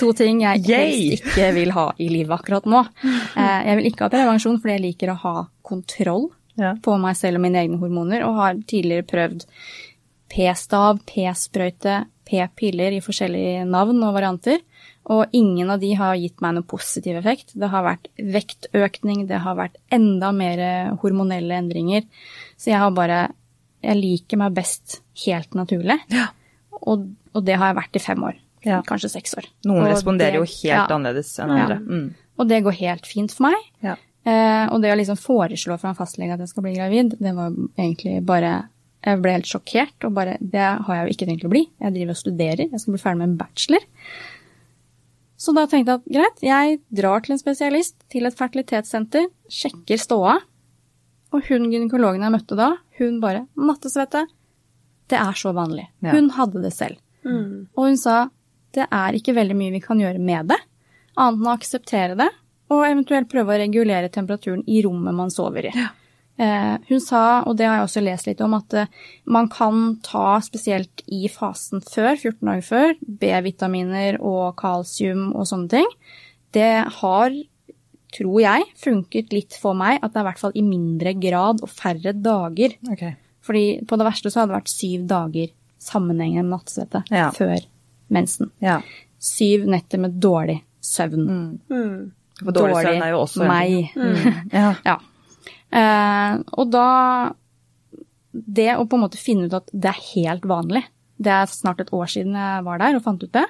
To ting jeg helst ikke vil ha i livet akkurat nå. Eh, Jeg vil ikke ha prevensjon fordi jeg liker å ha kontroll Ja. på meg selv og mine egne hormoner, og har tidligere prøvd p-stav, p-sprøyte, p-piller i forskjellige navn og varianter. Og ingen av de har gitt meg noen positiv effekt. Det har vært vektøkning, det har vært enda mer hormonelle endringer. Så jeg har bare Jeg liker meg best helt naturlig. Og, og det har jeg vært i fem år. Ja. Kanskje seks år. Noen Og responderer det- jo helt ja. annerledes enn Ja. andre. Mm. Og det går helt fint for meg. Ja. Eh, og det å liksom foreslå fra en fastlege at jeg skal bli gravid, det var egentlig bare Jeg ble helt sjokkert, og bare Det har jeg jo ikke tenkt å bli. Jeg driver og studerer, jeg skal bli ferdig med en bachelor. Så da tenkte jeg at greit, jeg drar til en spesialist, til et fertilitetssenter, sjekker ståa. Og hun gynekologen jeg møtte da, hun bare Nattesvette. Det er så vanlig. Ja. Hun hadde det selv. Og hun sa det er ikke veldig mye vi kan gjøre med det, annet enn å akseptere det, og eventuelt prøve å regulere temperaturen i rommet man sover i. Ja. hun sa, og det har jeg også lest litt om, at eh, man kan ta spesielt i fasen før, 14 dager før, B-vitaminer og kalsium og sånne ting. Det har, tror jeg, funket litt for meg at det er i hvert fall i mindre grad og færre dager. Okay. Fordi på det verste så hadde det vært syv dager sammenhengende med nattsvette Ja. før mensen. Ja. Syv netter med dårlig søvn. Mm. For dårlig søvn er jo også en Mm. [laughs] Ja. Ja. Uh, og da Det å på en måte finne ut at det er helt vanlig Det er snart et år siden jeg var der og fant ut det.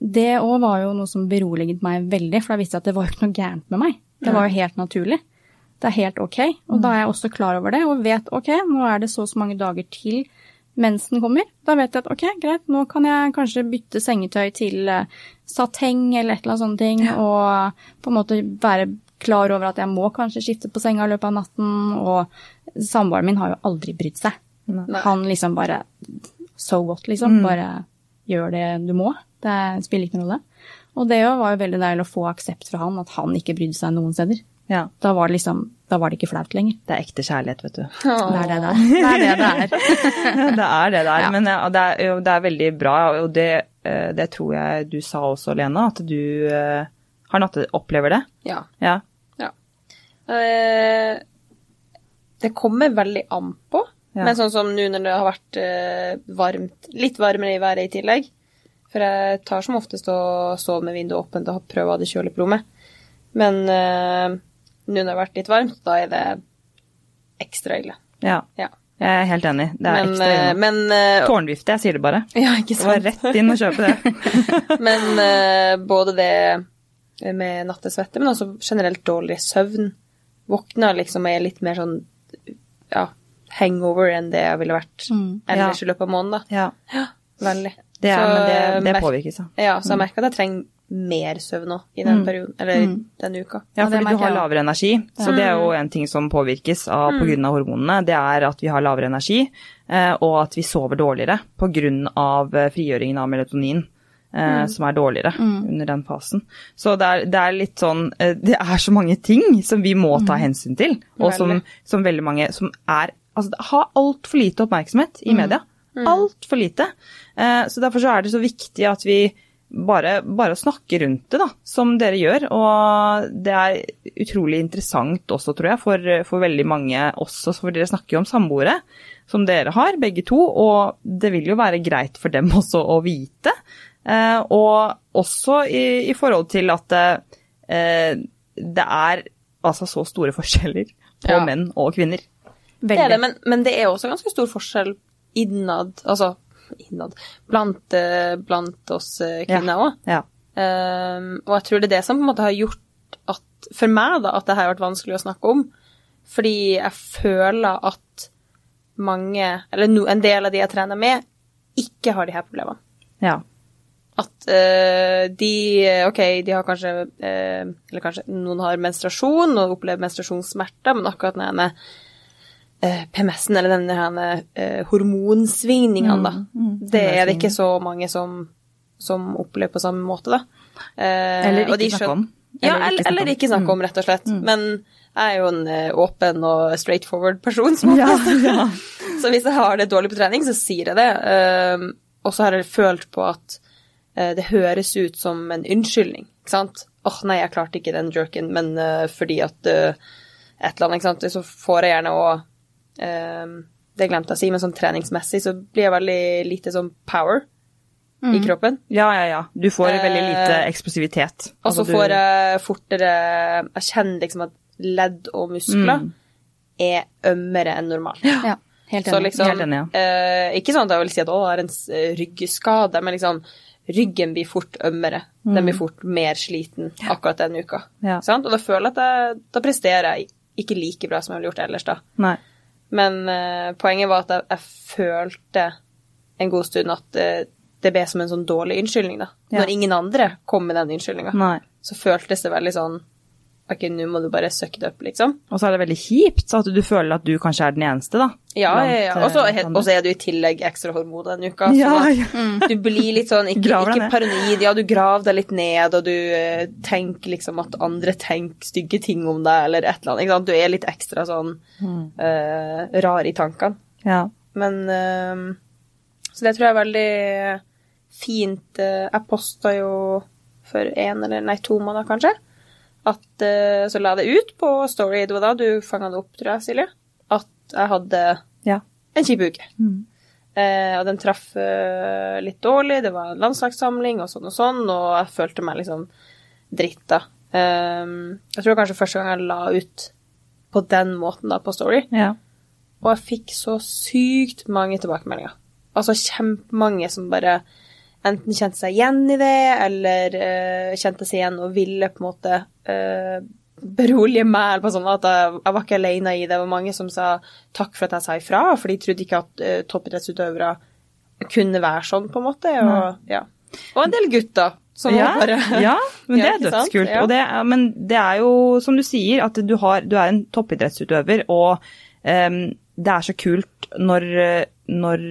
Det òg var jo noe som beroliget meg veldig, for da visste jeg at det var jo ikke noe gærent med meg. Det var jo helt naturlig. Det er helt ok. Og da er jeg også klar over det og vet ok, nå er det så og så mange dager til mensen kommer. Da vet jeg at ok, greit, nå kan jeg kanskje bytte sengetøy til eh, sateng eller et eller annet sånne ting, og på en måte være klar over at jeg må kanskje skifte på senga i løpet av natten, og samboeren min har jo aldri brydd seg. Nei. Han liksom bare so what, liksom. Bare gjør det du må. Det spiller ikke noen rolle. Og det var jo veldig deilig å få aksept fra han, at han ikke brydde seg noen steder. Ja. Da var det liksom, da var det ikke flaut lenger. Det er ekte kjærlighet, vet du. Det er det det er. Det er det det er. det er det der. Ja. Men ja, det, er, jo- det er veldig bra, og det, eh, det tror jeg du sa også, Lena, at du eh, har natte, opplever det. Ja. Ja. ja. Eh, det kommer veldig an på. Ja. Men sånn som nå når det har vært varmt, litt varmere i været i tillegg. For jeg tar som oftest og sover med vinduet åpent og prøver å ha det kjølig på rommet. Men eh, nå når det har vært litt varmt, da er det ekstra ille. ja. Ja. Jeg er helt enig. Det er Men, ekstra eh, ille. men eh, Tårnvifte, jeg sier det bare. [laughs] Ja, ikke Det var sant? rett inn og kjøpe det. [laughs] Men eh, både det med nattesvette, men også generelt dårlig søvn. Våkner liksom er litt mer sånn ja, hangover enn det jeg ville vært Mm, ellers ja. i løpet av måneden. da. Ja, Ja, veldig. det, er, Så, men det, det påvirkes, ja. Ja, så jeg merker at jeg trenger mer søvn nå i den perioden, eller Mm. denne uka. Ja, fordi du har lavere energi, så det er jo en ting som påvirkes av på grunn av hormonene. Det er at vi har lavere energi, eh, og at vi sover dårligere av eh, frigjøringen av melatonin. Mm. Som er dårligere under den fasen. Så det er, det er litt sånn eh, Det er så mange ting som vi må ta hensyn til, og som, som veldig mange som er Altså, det har altfor lite oppmerksomhet i media. Altfor lite. Eh, Så derfor så er det så viktig at vi bare, bare snakke rundt det, da, som dere gjør. Og det er utrolig interessant også, tror jeg, for, for veldig mange også, for dere snakker jo om samboere, som dere har, begge to, og det vil jo være greit for dem [laughs] også å vite. Eh, og også i, i forhold til at eh, det er altså så store forskjeller på Ja. menn og kvinner. Det er det, men, men det er også ganske stor forskjell innad, altså innad, blant, eh, blant oss eh, kvinner òg. Ja. og jeg tror det er det som på en måte har gjort at, for meg da, at det har vært vanskelig å snakke om. Fordi jeg føler at mange, eller no, en del av de jeg trener med, ikke har de her problemene. ja. At uh, de Ok, de har kanskje uh, Eller kanskje noen har menstruasjon og opplever menstruasjonssmerter, men akkurat den ene uh, PMS-en eller denne her hormonsvingningene, da, mm, mm, det er det ikke så mange som, som opplever på samme måte, da. eller ikke snakke om. Ja, eller, eller, ikke snakke om, rett og slett. Mm. Men jeg er jo en åpen og straightforward person, som ja, [laughs] ja. så hvis jeg har det dårlig på trening, så sier jeg det. Uh, og så har jeg følt på at uh, det høres ut som en unnskyldning, ikke sant. åh, oh, nei, jeg klarte ikke den jerken, men fordi at et eller annet, ikke sant. Så får jeg gjerne òg Det glemte jeg å si, men sånn treningsmessig så blir jeg veldig lite sånn power mm. i kroppen. Ja, ja, ja. Du får veldig lite eksplosivitet. Og så altså, får jeg fortere Jeg kjenner liksom at ledd og muskler mm. er ømmere enn normalt. Ja, helt enig. Så liksom, helt enig ja. eh, ikke sånn at jeg vil si at å, det er en ryggskade, men liksom ryggen blir fort ømmere. Mm. Den blir fort mer sliten akkurat den uka. Ja. Og da føler jeg at jeg, da presterer jeg ikke like bra som jeg ville gjort ellers, da. Nei. Men eh, poenget var at jeg, jeg, følte en god stund at eh, det ble som en sånn dårlig unnskyldning, da. Ja. Når ingen andre kom med den unnskyldninga, så føltes det veldig sånn ok, nå må du bare søke det opp, liksom. Og så er det veldig kjipt at du føler at du kanskje er den eneste, da. Ja, ja, ja. Og så er du i tillegg ekstra hormon denne uka. Ja, ja. Mm. Du blir litt sånn, ikke, ikke paranoid, ja, du graver deg litt ned, og du uh, tenker liksom at andre tenker stygge ting om deg, eller et eller annet. Ikke sant? Du er litt ekstra sånn uh, rar i tankene. Ja. Men uh, Så det tror jeg er veldig fint. jeg posta jo for én eller nei, to måneder, kanskje at uh, Så la det ut på Story, det var da du fanga det opp, tror jeg, Silje, at jeg hadde ja. en kjip uke. Mm. Uh, og den traff uh, litt dårlig, det var en landslagssamling og sånn og sånn, og jeg følte meg liksom dritta. Um, jeg tror kanskje første gang jeg la ut på den måten da på Story. Ja. Og jeg fikk så sykt mange tilbakemeldinger. Altså kjempemange som bare enten kjente seg igjen i det, eller uh, kjente seg igjen og ville på en måte uh, berolige meg. eller på sånn at jeg, jeg, var ikke alene i det. Det var mange som sa takk for at jeg sa ifra, for de trodde ikke at uh, toppidrettsutøvere kunne være sånn, på en måte. Og, ja. og en del gutter. Som ja, bare, ja, men det er dødskult. Ja. Det, men det er jo, som du sier, at du, har, du er en toppidrettsutøver, og um, det er så kult når, når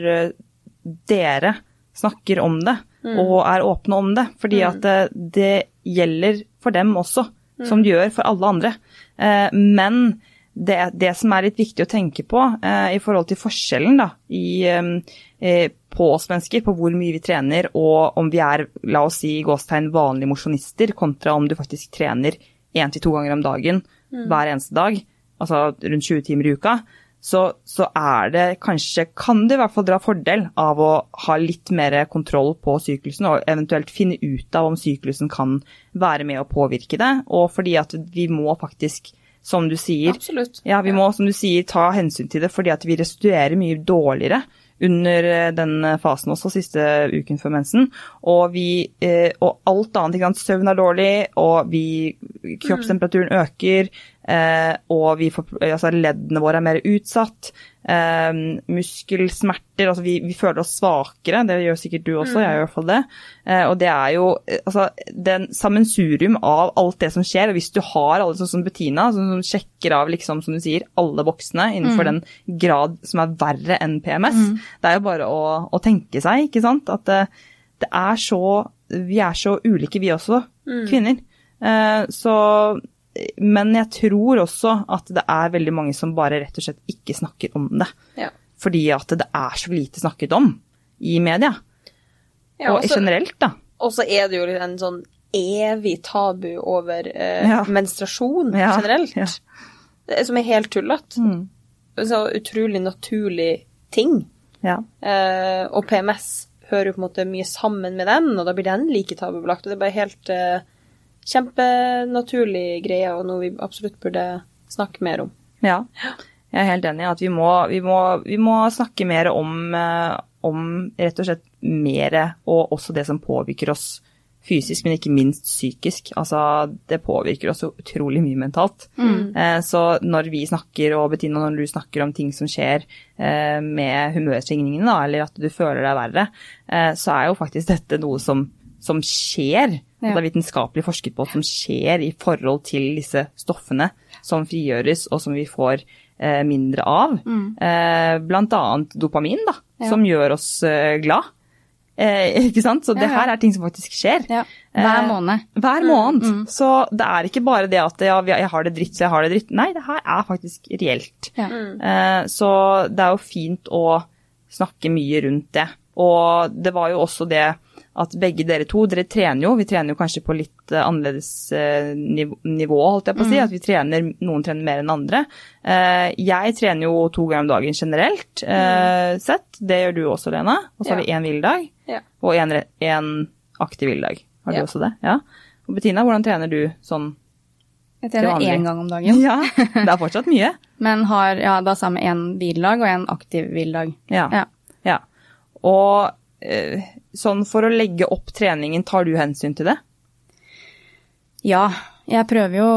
dere snakker om det mm. og er åpne om det. Fordi mm. at det, det, gjelder for dem også. Som du gjør for alle andre. Eh, men det, det, som er litt viktig å tenke på eh, i forhold til forskjellen da, i, eh, på oss mennesker, på hvor mye vi trener, og om vi er la oss si, gåstegn vanlige mosjonister, kontra om du faktisk trener én til to ganger om dagen mm. hver eneste dag, altså rundt 20 timer i uka, så, så, er det kanskje Kan du i hvert fall dra fordel av å ha litt mer kontroll på syklusen, og eventuelt finne ut av om syklusen kan være med å påvirke det. Og fordi at vi må faktisk, som du sier Absolutt. Ja, vi må, som du sier, ta hensyn til det fordi at vi restituerer mye dårligere under eh, den fasen også, siste uken før mensen. Og, vi, eh, og alt annet, ikke sant. Søvn er dårlig, og vi, kroppstemperaturen øker. Eh, og vi får, altså leddene våre er mer utsatt. Eh, muskelsmerter Altså vi, vi, føler oss svakere, det gjør sikkert du også, jeg gjør i hvert fall det. Eh, og det er jo eh, altså den sammensurium av alt det som skjer. Og hvis du har alle sånn som Bettina, som, som sjekker av liksom, som du sier, alle boksene innenfor mm. den grad som er verre enn PMS, mm. det er jo bare å, å, tenke seg, ikke sant. At det, det, er så Vi er så ulike, vi også, mm. kvinner. Eh, så men jeg tror også at det er veldig mange som bare rett og slett ikke snakker om det. Ja. Fordi at det er så lite snakket om i media. Ja, og generelt, da. Og så er det jo en sånn evig tabu over eh, ja. menstruasjon generelt. Som er helt tullete. Mm. Så utrolig naturlig ting. Eh, og PMS hører jo på en måte mye sammen med den, og da blir den like tabubelagt. Og det er bare helt eh, kjempenaturlig greie, og noe vi absolutt burde snakke mer om. Ja, jeg er helt enig i at vi må, vi, må, vi må, snakke mer om, eh, om rett og slett mer, og også det som påvirker oss fysisk, men ikke minst psykisk. Altså, det påvirker oss utrolig mye mentalt. Mm. Eh, så når vi snakker, og Bettina, når du snakker om ting som skjer eh, med humørsvingningene, eller at du føler deg verre, så er jo faktisk dette noe som som skjer, Ja. det er vitenskapelig forsket på, som skjer i forhold til disse stoffene som frigjøres, og som vi får eh, mindre av. Eh, blant annet dopamin, da, Mm. Ja. som gjør oss eh, glad. Eh, [laughs] ikke sant? Så det Ja, her er ting som faktisk skjer. Ja. Hver Eh, måned. Hver måned. Så det er ikke bare det at ja, jeg har det dritt, så jeg har det dritt. Nei, det her er faktisk reelt. Ja. Eh, Så det er jo fint å snakke mye rundt det. Og det var jo også det at begge dere to, dere trener jo, vi trener jo kanskje på litt eh, annerledes eh, nivå, holdt jeg på å si, at vi trener, noen trener mer enn andre. Eh, Jeg trener jo to ganger om dagen generelt mm. sett, det gjør du også, Lena. Og så har vi én hviledag, Ja. og en, aktiv hviledag. Har du Ja. også det? Ja. Og Bettina, hvordan trener du sånn? Jeg trener én gang om dagen, Ja, det er fortsatt mye. [laughs] men har ja, da sammen en hviledag og en aktiv hviledag. Ja. Ja. Ja. Og sånn for å legge opp treningen, tar du hensyn til det? Ja, jeg prøver jo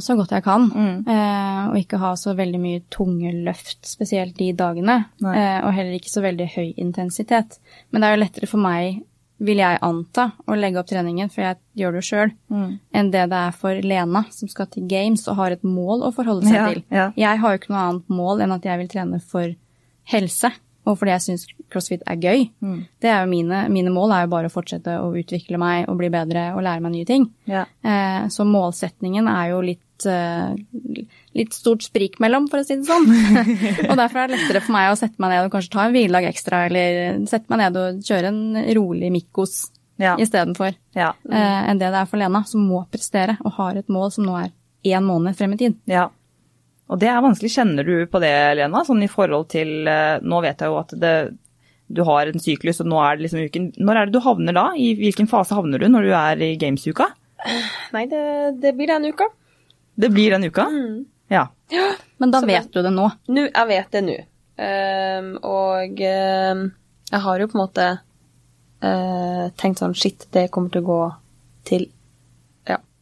så godt jeg kan, Mm. eh, og ikke ha så veldig mye tunge løft, spesielt de dagene. Eh, og heller ikke så veldig høy intensitet. Men det er jo lettere for meg, vil jeg anta, å legge opp treningen, for jeg gjør det jo sjøl, Mm. enn det det er for Lena, som skal til Games og har et mål å forholde seg Ja, til. ja. Jeg har jo ikke noe annet mål enn at jeg vil trene for helse, og fordi jeg syns crossfit er gøy. Mm. Det er jo mine, mine mål er jo bare å fortsette å utvikle meg og bli bedre og lære meg nye ting. Ja. Eh, så målsetningen er jo litt, eh, litt stort sprik mellom, for å si det sånn. [laughs] og derfor er det lettere for meg å sette meg ned og kanskje ta en hviledag ekstra, eller sette meg ned og kjøre en rolig Mikkos Ja. istedenfor. Ja. Eh, enn det det er for Lena, som må prestere og har et mål som nå er én måned frem i tid. ja. Og det er vanskelig. Kjenner du på det, Lena? Sånn i forhold til eh, Nå vet jeg jo at det, du har en syklus, og nå er det liksom uken Når er det du havner da? I hvilken fase havner du når du er i gamesuka? Nei, det, det blir den uka. Det blir den uka? Ja. Men da Så vet du det nå. Nå, jeg vet det nå. Um, og um, jeg har jo på en måte uh, tenkt sånn Shit, det kommer til å gå til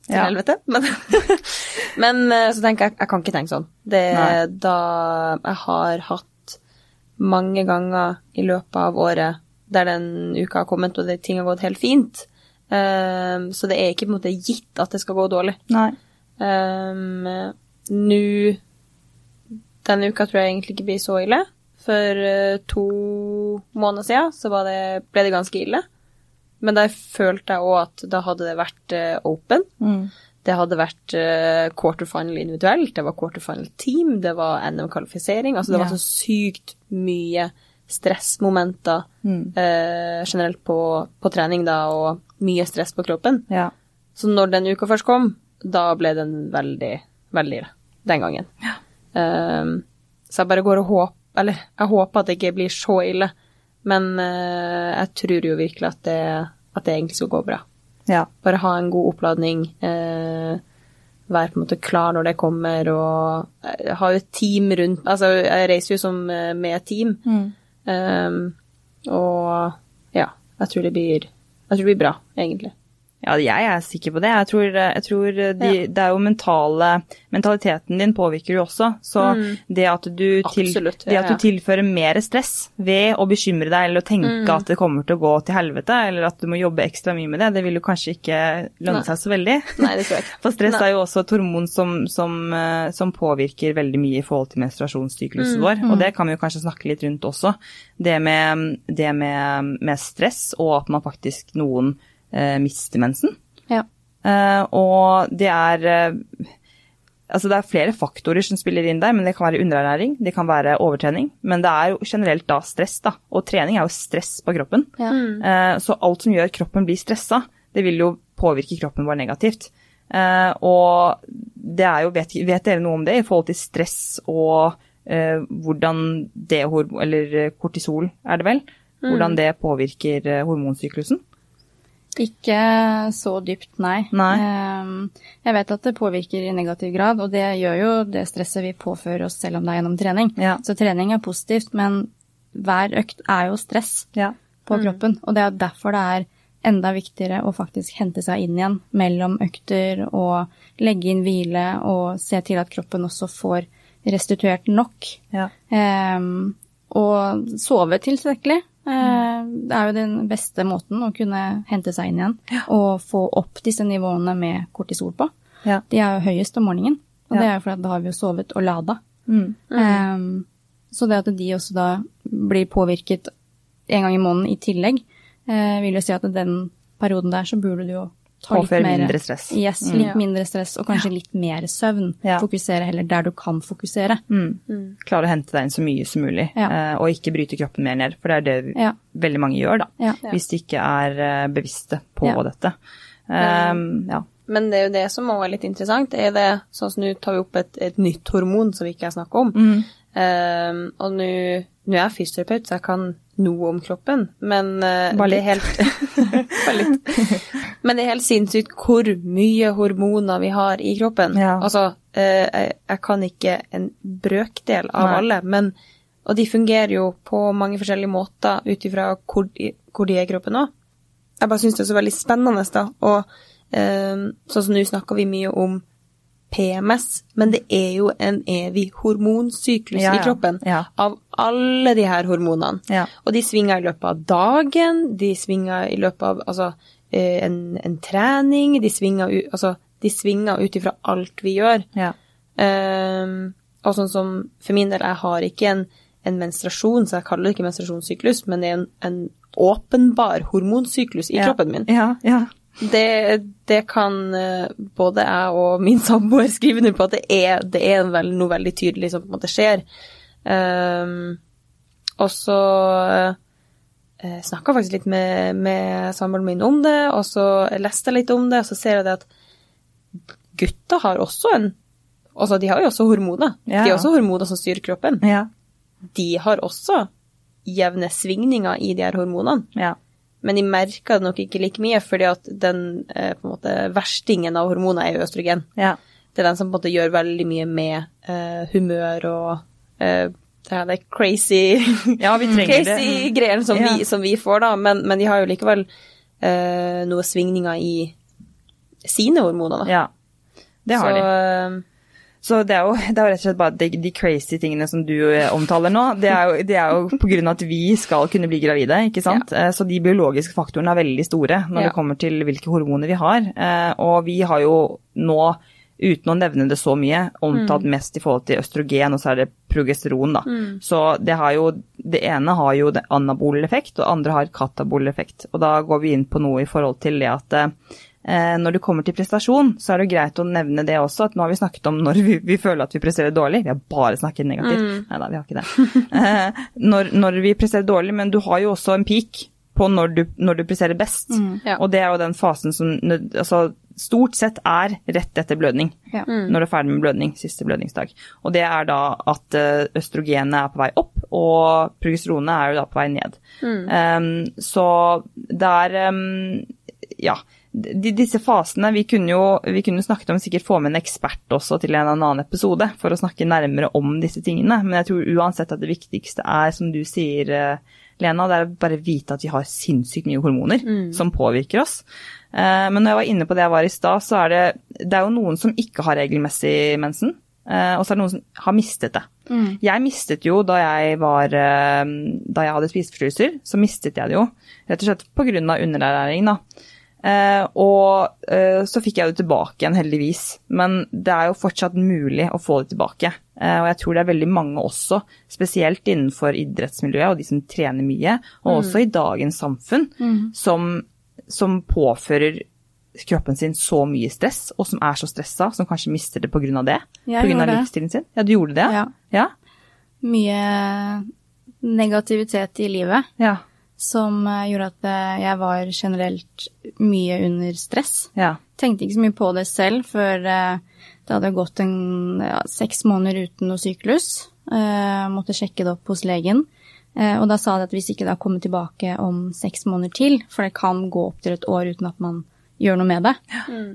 til Ja. helvete. Men, [laughs] men eh, så tenker jeg jeg kan ikke tenke sånn. Det er da jeg har hatt mange ganger i løpet av året der den uka har kommet, og det, ting har gått helt fint. Um, så det er ikke på en måte gitt at det skal gå dårlig. Nei. Um, Nå Denne uka tror jeg egentlig ikke blir så ille. For to måneder siden så var det, ble det ganske ille. Men da følte jeg òg at da hadde det vært eh, open. Mm. Det hadde vært uh, quarterfinal individuelt, det var quarterfinal team, det var NM-kvalifisering. Altså det var så sykt mye stressmomenter Mm. eh, generelt på, på trening da, og mye stress på kroppen. Ja. Så når den uka først kom, da ble den veldig, veldig. Den gangen. Ehm, så jeg bare går og håper Eller jeg håper at det ikke blir så ille, men eh, jeg tror jo virkelig at det, at det egentlig skal gå bra. Ja. Bare ha en god oppladning. Eh, være på en måte klar når det kommer, og ha jo et team rundt Altså, jeg reiser jo som eh, med team. Mm. um, og ja, jeg tror det blir Jeg tror det blir bra, egentlig. Ja, jeg er sikker på det. Jeg tror, jeg tror de, det er jo mentale Mentaliteten din påvirker jo også. Så det, at du til, Absolutt, det ja, at ja. du tilfører mer stress ved å bekymre deg eller å tenke at det kommer til å gå til helvete, eller at du må jobbe ekstra mye med det, det vil jo kanskje ikke lønne Nei. seg så veldig. Nei, det tror jeg ikke. [laughs] For stress Nei. er jo også et hormon som, som, eh, som påvirker veldig mye i forhold til menstruasjonssyklusen vår, og det kan vi jo kanskje snakke litt rundt også. Det med, det med, med stress, og at man faktisk noen mister mensen. Ja. Eh, og det er eh, Altså det er flere faktorer som spiller inn der, men det kan være underernæring, det kan være overtrening. Men det er jo generelt da stress, da. Og trening er jo stress på kroppen. Ja. Eh, så alt som gjør kroppen blir stressa, det vil jo påvirke kroppen vår negativt. Eh, og det er jo, vet, vet dere noe om det i forhold til stress og eh, hvordan det eller eh, kortisol er det vel, hvordan det påvirker eh, hormonsyklusen? Ikke så dypt, nei. Nei. Ehm, Jeg vet at det påvirker i negativ grad, og det gjør jo det stresset vi påfører oss selv om det er gjennom trening. Ja. Så trening er positivt, men hver økt er jo stress Ja. på kroppen. Og det er derfor det er enda viktigere å faktisk hente seg inn igjen mellom økter og legge inn hvile og se til at kroppen også får restituert nok. Ja. Um, og sove tilstrekkelig. Eh, det er jo den beste måten å kunne hente seg inn igjen og få opp disse nivåene med kortisol på. Ja. De er jo høyest om morgenen, og Ja. det er jo fordi da har vi jo sovet og lada. Mm. Eh, så det at de også da blir påvirket en gang i måneden i tillegg, eh, vil jo si at den perioden der så burde du jo Påføre mindre stress. Yes, Mm. litt mm. mindre stress og kanskje litt mer søvn. Ja. Fokusere heller der du kan fokusere. Mm. Klare å hente deg inn så mye som mulig, Ja. eh, og ikke bryte kroppen mer ned. For det er det Ja. veldig mange gjør, da. Ja. Hvis de ikke er eh, bevisste på Ja. dette. Um, ja. Men det er jo det som også er litt interessant, er det sånn som nå tar vi opp et, et nytt hormon som vi ikke har snakket om. Mm. Um, og nå nå er jeg fysioterapeut, så jeg kan noe om kroppen, men uh, Bare det er helt [laughs] Bare litt. Men det er helt sinnssykt hvor mye hormoner vi har i kroppen. Ja. Altså, eh, jeg, kan ikke en brøkdel av Nei. alle, men Og de fungerer jo på mange forskjellige måter ut ifra hvor, hvor de er i kroppen òg. Jeg bare syns det er så veldig spennende, da. Og eh, sånn som nå snakker vi mye om PMS, men det er jo en evig hormonsyklus Ja, i kroppen Ja. av alle de her hormonene. Ja. Og de svinger i løpet av dagen, de svinger i løpet av altså, eh, en, en trening, de svinger, altså, de svinger ut ifra alt vi gjør. Ja. Um, og sånn som for min del, jeg har ikke en, en menstruasjon, så jeg kaller det ikke menstruasjonssyklus, men det er en, en åpenbar hormonsyklus i Ja. kroppen min. Ja, ja. Det, det kan eh, både jeg og min samboer skrive under på at det er, det er en vel, noe veldig tydelig som på en måte skjer. Um, og så uh, snakka jeg faktisk litt med, med samboeren min om det, og så leste jeg litt om det, og så ser jeg det at gutter har også en Altså, de har jo også hormoner. Ja. De har også hormoner som styrer kroppen. Ja. De har også jevne svingninger i de her hormonene. ja. Men de merker det nok ikke like mye, fordi at den eh, på en måte, verstingen av hormoner er jo østrogen. ja. Det er den som på en måte gjør veldig mye med eh, humør og eh, det er crazy, Ja, crazy greiene som, Ja. vi, som vi får, da. Men, men de har jo likevel eh, noe svingninger i sine hormoner, da. Ja. Det har Så, de. eh, Så det er, jo, det er jo rett og slett bare de, de crazy tingene som du eh, omtaler nå, det er jo, det er jo på grunn av at vi skal kunne bli gravide, ikke sant. Ja. Så de biologiske faktorene er veldig store når Ja. det kommer til hvilke hormoner vi har. Eh, Og vi har jo nå, uten å nevne det så mye, omtalt Mm. mest i forhold til østrogen, og så er det progesteron, da. Så det har jo, det ene har jo anabol effekt, og det andre har katabol effekt. Og da går vi inn på noe i forhold til det at eh, når det kommer til prestasjon, så er det greit å nevne det også, at nå har vi snakket om når vi, vi føler at vi presterer dårlig. Vi har bare snakket negativt. Nei da, vi har ikke det. Eh, når, når vi presterer dårlig, men du har jo også en peak på når du, når du presterer best. Ja. Og det er jo den fasen som altså, stort sett er rett etter blødning. Ja. Når du er ferdig med blødning, siste blødningsdag. Og det er da at eh, østrogenet er på vei opp, og progesteronet er jo da på vei ned. Um, så det er um, Ja. De, disse fasene Vi kunne jo vi kunne snakket om sikkert få med en ekspert også til en annen episode for å snakke nærmere om disse tingene, men jeg tror uansett at det viktigste er, som du sier, eh, Lena, det er å bare vite at vi har sinnssykt mye hormoner som påvirker oss. Eh, Men når jeg var inne på det jeg var i stad, så er det, det er jo noen som ikke har regelmessig mensen. eh, Og så er det noen som har mistet det. Jeg mistet jo da jeg var Da jeg hadde spiseforstyrrelser, så mistet jeg det jo. Rett og slett pga. underernæring, da. Eh, og eh, så fikk jeg det tilbake igjen, heldigvis. Men det er jo fortsatt mulig å få det tilbake. Eh, og jeg tror det er veldig mange også, spesielt innenfor idrettsmiljøet og de som trener mye, og også i dagens samfunn, som, som påfører kroppen sin så mye stress, og som er så stressa, som kanskje mister det pga. det. Pga. På grunn av livsstilen sin. Ja, du gjorde det? Ja. Ja. Mye negativitet i livet Ja. Som eh, gjorde at eh, jeg var generelt mye under stress. ja. Tenkte ikke så mye på det selv før eh, det hadde gått en, ja, seks måneder uten noe syklus. Eh, måtte sjekke det opp hos legen. Eh, og da sa de at hvis ikke det har kommet tilbake om seks måneder til, for det kan gå opp til et år uten at man gjør noe med det,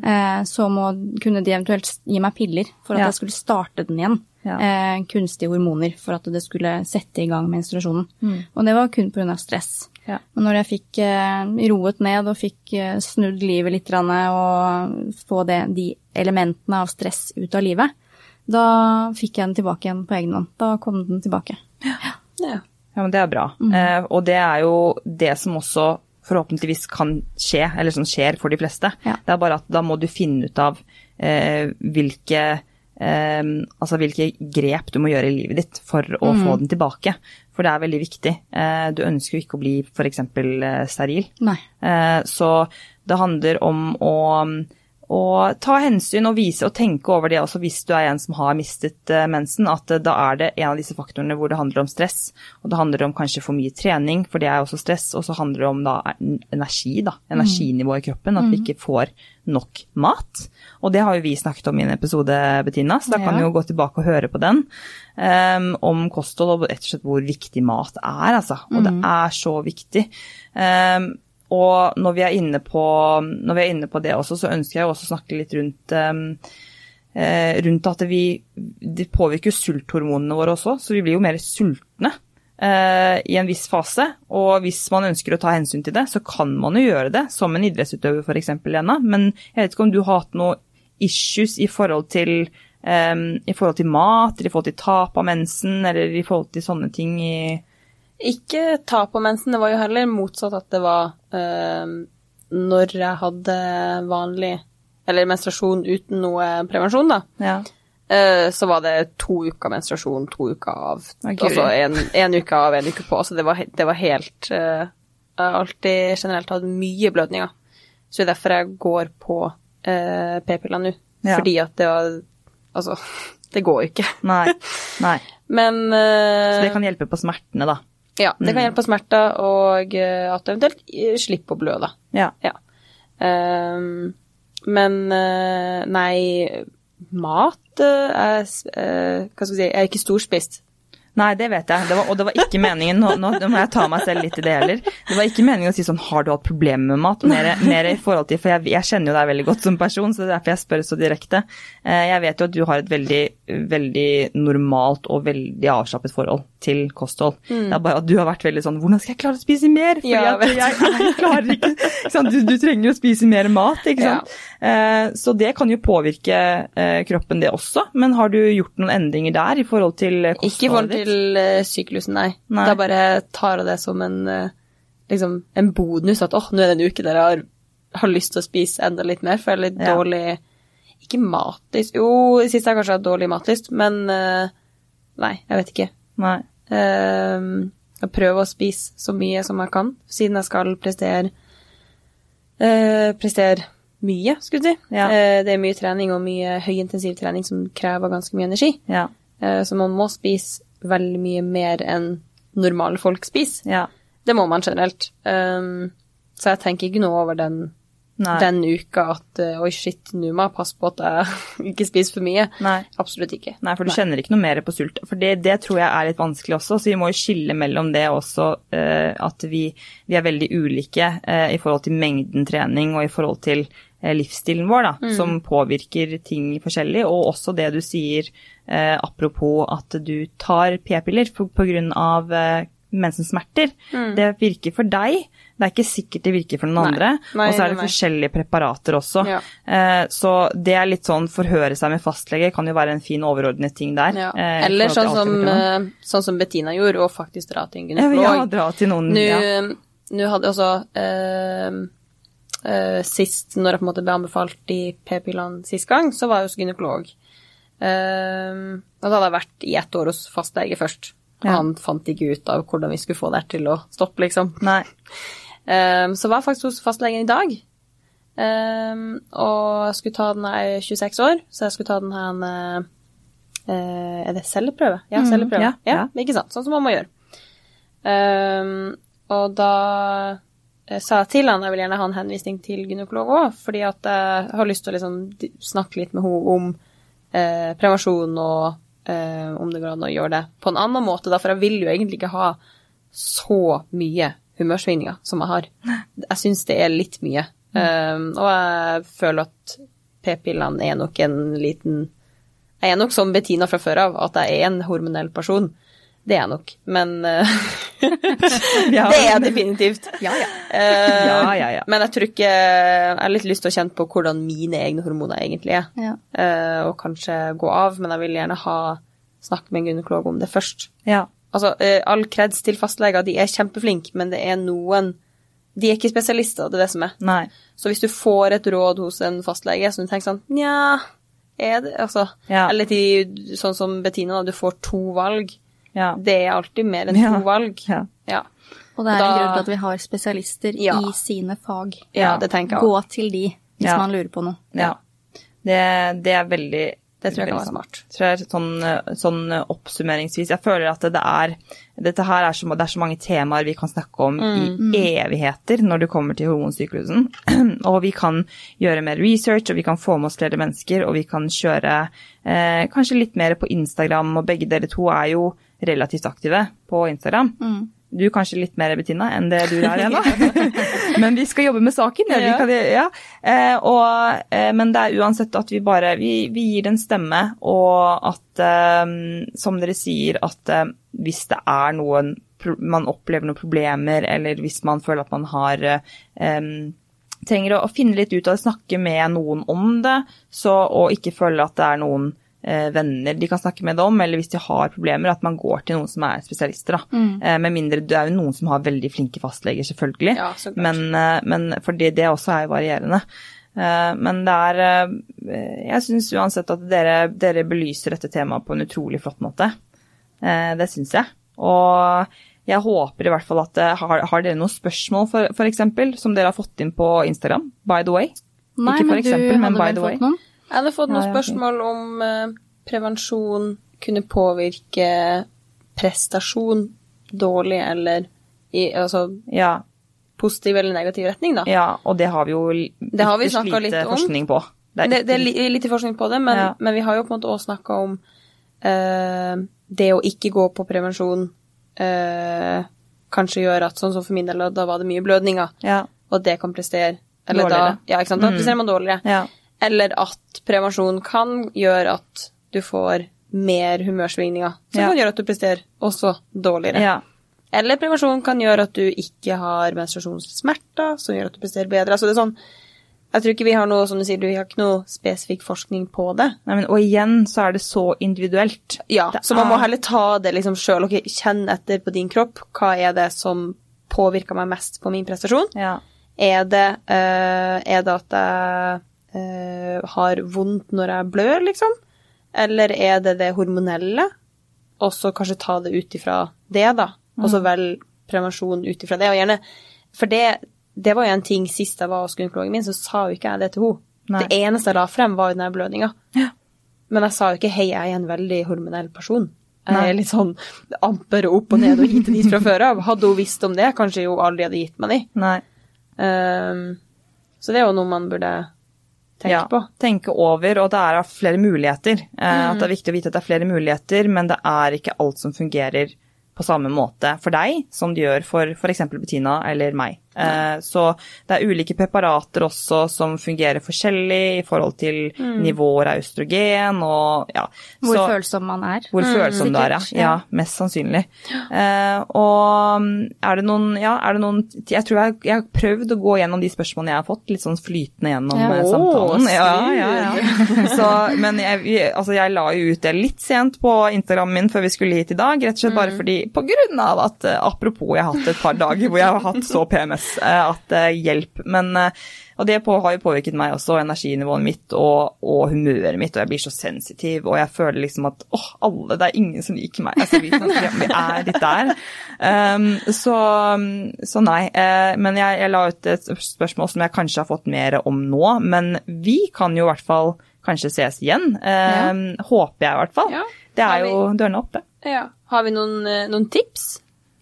eh, så må, kunne de eventuelt gi meg piller for at Ja. jeg skulle starte den igjen. Ja. Eh, kunstige hormoner for at det skulle sette i gang menstruasjonen. Mm. Og det var kun pga. stress. Ja. Men når jeg fikk eh, roet ned og fikk eh, snudd livet litt og få det, de elementene av stress ut av livet, da fikk jeg den tilbake igjen på egen hånd. Da kom den tilbake. ja. Ja, men det er bra. Eh, og det er jo det som også forhåpentligvis kan skje, eller som skjer for de fleste. Ja. Det er bare at da må du finne ut av eh, hvilke eh, altså hvilke grep du må gjøre i livet ditt for å få den tilbake. For det er veldig viktig. Eh, du ønsker jo ikke å bli f.eks. Eh, steril. Nei. Eh, så det handler om å, å ta hensyn og vise og tenke over det også hvis du er en som har mistet eh, mensen, at eh, da er det en av disse faktorene hvor det handler om stress. Og det handler om kanskje for mye trening, for det er også stress. Og så handler det om da energi, da. Energinivå i kroppen. At vi ikke får nok mat. Og det har jo vi snakket om i en episode, Bettina, så da kan vi jo gå tilbake og høre på den. Um, om kosthold og rett og slett hvor viktig mat er, altså. Og det er så viktig. Em, og når vi, på, når vi er inne på det også, så ønsker jeg også å snakke litt rundt eh, rundt at vi, det påvirker sulthormonene våre også, så vi blir jo mer sultne eh, i en viss fase. Og hvis man ønsker å ta hensyn til det, så kan man jo gjøre det, som en idrettsutøver f.eks., Lena. Men jeg vet ikke om du har hatt noe issues i forhold til eh, i forhold til mat, i forhold til tap av mensen, eller i forhold til sånne ting i Ikke ta på mensen, det var jo heller motsatt at det var eh, når jeg hadde vanlig eller menstruasjon uten noe prevensjon, da. Ja. eh, så var det to uker menstruasjon, to uker av. Okay. Guri. Altså en, en uke av, en uke på. Så det var, det var helt eh, Jeg har alltid generelt hatt mye blødninger. Så det er derfor jeg går på uh, p-piller nå. Ja. Fordi at det var Altså, [laughs] det går jo ikke. Nei. [laughs] Nei. Men uh, Så det kan hjelpe på smertene, da. Ja, det kan hjelpe på smerter, og eh, at du eventuelt eh, slipper å blø, da. Ja. Ja. Um, men eh, nei, mat eh, er eh, Hva skal vi si, er ikke storspist. Nei, det vet jeg. Det var, og det var ikke meningen, nå, nå må jeg ta meg selv litt i det heller. Det var ikke meningen å si sånn har du hatt problemer med mat? Mer, mer i forhold til, for jeg, jeg kjenner jo deg veldig godt som person, så det er derfor jeg spør så direkte. Eh, Jeg vet jo at du har et veldig, veldig normalt og veldig avslappet forhold til kosthold. Det er bare at du har vært veldig sånn hvordan skal jeg klare å spise mer? Fordi Ja, at jeg, [laughs] jeg klarer ikke ikke? Du, du trenger jo å spise mer mat, ikke sant. Eh, Så det kan jo påvirke eh, kroppen det også, men har du gjort noen endringer der i forhold til eh, Ikke i forhold til uh, syklusen, nei. Nei. Da bare tar jeg det som en, uh, liksom, en bonus at åh, nå er det en uke der jeg har, har lyst til å spise enda litt mer, for jeg er litt Ja. dårlig Ikke matlyst Jo, i siste har jeg kanskje hatt dårlig matlyst, men uh, nei, jeg vet ikke. Nei. Ehm, jeg prøver å spise så mye som jeg kan, siden jeg skal prestere eh, prestere mye, skulle jeg si. Ja. Eh, det er mye trening og mye høyintensiv trening som krever ganske mye energi. Ja. Eh, så man må spise veldig mye mer enn normale folk spiser. Ja. Det må man generelt. Ehm, så jeg tenker ikke noe over den, Nei. den uka at eh, oi, shit, nå må jeg passe på at jeg [laughs] ikke spiser for mye. Nei. Absolutt ikke. Nei, for du kjenner ikke noe mer på sult. For det, det tror jeg er litt vanskelig også, så vi må jo skille mellom det også uh, at vi, vi er veldig ulike uh, i forhold til mengden trening og i forhold til livsstilen vår, da, som påvirker ting forskjellig. Og også det du sier eh, apropos at du tar p-piller av eh, mensensmerter. Det virker for deg. Det er ikke sikkert det virker for noen andre. Og så er det nei, forskjellige preparater også. Ja. Eh, så det er litt sånn forhøre seg med fastlege kan jo være en fin overordnet ting der. Ja. eh, Eller sånn som, eh, sånn som Bettina gjorde, og faktisk dra til en gynekolog. ja, dra til noen Nå, ja. nå hadde også eh, eh, Sist, når jeg på en måte ble anbefalt i p-pillene sist gang, så var jeg hos gynekolog. Eh, og da hadde jeg vært i ett år hos fastlege først. Ja. Han fant ikke ut av hvordan vi skulle få det til å stoppe, liksom. Nei. [laughs] Eh, så var jeg faktisk hos fastlegen i dag. Um, og jeg skulle ta den jeg er 26 år, så jeg skulle ta den her en... eh, Er det celleprøve? Ja, Mm, celleprøve. ja, ja, ja. Ikke sant. Sånn som man må gjøre. Um, og da eh, sa jeg til han jeg vil gjerne ha en henvisning til gynekolog òg, fordi at jeg har lyst til å liksom snakke litt med henne om eh, prevensjon og eh, om det går an å gjøre det på en annen måte, da, for jeg vil jo egentlig ikke ha så mye humørsvingninger som jeg har. Jeg syns det er litt mye. Um, og jeg føler at p-pillene er nok en liten Jeg er nok som Bettina fra før av, at jeg er en hormonell person. Det er jeg nok. Men uh, [laughs] Ja. [laughs] Det er jeg definitivt. Ja, ja. Ja, ja, ja. Men jeg tror ikke Jeg har litt lyst til å kjenne på hvordan mine egne hormoner egentlig er. Ja. Eh, og kanskje gå av, men jeg vil gjerne ha snakke med en gynekolog om det først. Ja. Altså, eh, all kreds til fastleger, de er kjempeflinke, men det er noen De er ikke spesialister, det er det som er. Nei. Så hvis du får et råd hos en fastlege som du tenker sånn Nja, er det Altså Ja. Eller til sånn som Bettina, da, du får to valg. Ja. Det er alltid mer enn Ja. to valg. Ja. Ja. Og det er Da- en grunn til at vi har spesialister Ja. i sine fag. Ja, det tenker jeg Gå til de hvis Ja. man lurer på noe. ja. Det, det er veldig Det tror jeg kan være smart. Tror jeg, sånn, sånn oppsummeringsvis. Jeg føler at det er Dette her er så, det er så mange temaer vi kan snakke om Mm. i evigheter når det kommer til hormonsyklusen. [clears throat] og vi kan gjøre mer research, og vi kan få med oss flere mennesker, og vi kan kjøre eh, kanskje litt mer på Instagram, og begge dere to er jo relativt aktive på Instagram. Mm. Du kanskje litt mer, Bettina, enn det du er ennå. [laughs] men vi skal jobbe med saken. Ja. Vi kan, ja. Eh, og, eh, men det er uansett at vi bare vi, vi gir det en stemme, og at, eh, som dere sier, at eh, hvis det er noen man opplever noen problemer, eller hvis man føler at man har eh, trenger å, å finne litt ut av det, snakke med noen om det, så, og ikke føle at det er noen eh, venner de kan snakke med det om, eller hvis de har problemer, at man går til noen som er spesialister. Da. Eh, med mindre det er jo noen som har veldig flinke fastleger, selvfølgelig, Ja, men, eh, men fordi det også er jo varierende. Eh, men det er eh, Jeg syns uansett at dere, dere belyser dette temaet på en utrolig flott måte. Eh, det syns jeg. Og jeg håper i hvert fall at eh, Har, har dere noen spørsmål, for, eksempel, som dere har fått inn på Instagram, by the way? Nei, Ikke for eksempel, men by the way. fått noen? Jeg hadde fått noen spørsmål om eh, prevensjon kunne påvirke prestasjon dårlig eller i altså, Ja, positiv eller negativ retning, da. ja og det har vi jo Det har vi lite litt lite om. forskning på. Det, er det er li- litt forskning på det, men, Ja. men vi har jo på en måte også snakka om eh, det å ikke gå på prevensjon eh, kanskje gjør at sånn som for min del, da var det mye blødninger, ja, og det kan prestere Eller da, Dårligere. ja, ikke sant? da Mm. presterer man dårligere. ja, Eller at prevensjon kan gjøre at du får mer humørsvingninger, som Ja. kan gjøre at du presterer også dårligere. ja. Eller prevensjon kan gjøre at du ikke har menstruasjonssmerter, som gjør at du presterer bedre. Altså det er sånn, jeg tror ikke vi har noe, som du sier, du har ikke noe spesifikk forskning på det. Nei, men, og igjen så er det så individuelt. Ja, Det så man må er- heller ta det liksom sjøl. Okay, kjenn etter på din kropp. Hva er det som påvirker meg mest på min prestasjon? Ja. Er det, uh, er det at jeg eh, har vondt når jeg blør, liksom? Eller er det det hormonelle? Og så kanskje ta det ut ifra det, da. Og så velge prevensjon ut ifra det. Og gjerne For det, det var jo en ting sist jeg var hos gynekologen min, så sa jo ikke jeg det til henne. Nei. Det eneste jeg la frem, var jo den blødninga. Ja. Men jeg sa jo ikke 'hei, jeg er en veldig hormonell person'. Jeg Nei. er litt sånn amper opp og ned og hit og dit fra før av. Hadde hun visst om det, kanskje hun aldri hadde gitt meg de. Ehm, så det er jo noe man burde tenke ja, på. Tenke over, og det er flere muligheter. Mm. At det er viktig å vite at det er flere muligheter, men det er ikke alt som fungerer på samme måte for deg som det gjør for f.eks. Bettina eller meg. Eh, Så det er ulike preparater også som fungerer forskjellig i forhold til Mm. nivåer av østrogen og ja. Hvor Så- følsom man er. hvor følsom du er, ja. ja. Mest sannsynlig. Eh, og mm, er det noen Ja, er det noen Jeg tror jeg, jeg har prøvd å gå gjennom de spørsmålene jeg har fått, litt sånn flytende gjennom Ja. samtalen. Å, samtalen. Ja, ja, ja. [laughs] Så, men jeg, altså, jeg la jo ut det litt sent på Instagrammen min før vi skulle hit i dag, rett og slett Mm. bare fordi På grunn av at eh, Apropos, jeg har hatt et par dager hvor jeg har hatt så PMS eh, at eh, hjelp. Men eh, og det på, har jo påvirket meg også, energinivået mitt og, og humøret mitt, og jeg blir så sensitiv, og jeg føler liksom at åh, alle, det er ingen som liker meg. Altså, vi, vi er litt der. Um, så, så nei. men jeg, jeg la ut et spørsmål som jeg kanskje har fått mer om nå, men vi kan jo i hvert fall kanskje ses igjen. Um, Håper jeg i hvert fall. Ja. Det er jo dørene oppe. Ja. Har vi noen, noen tips?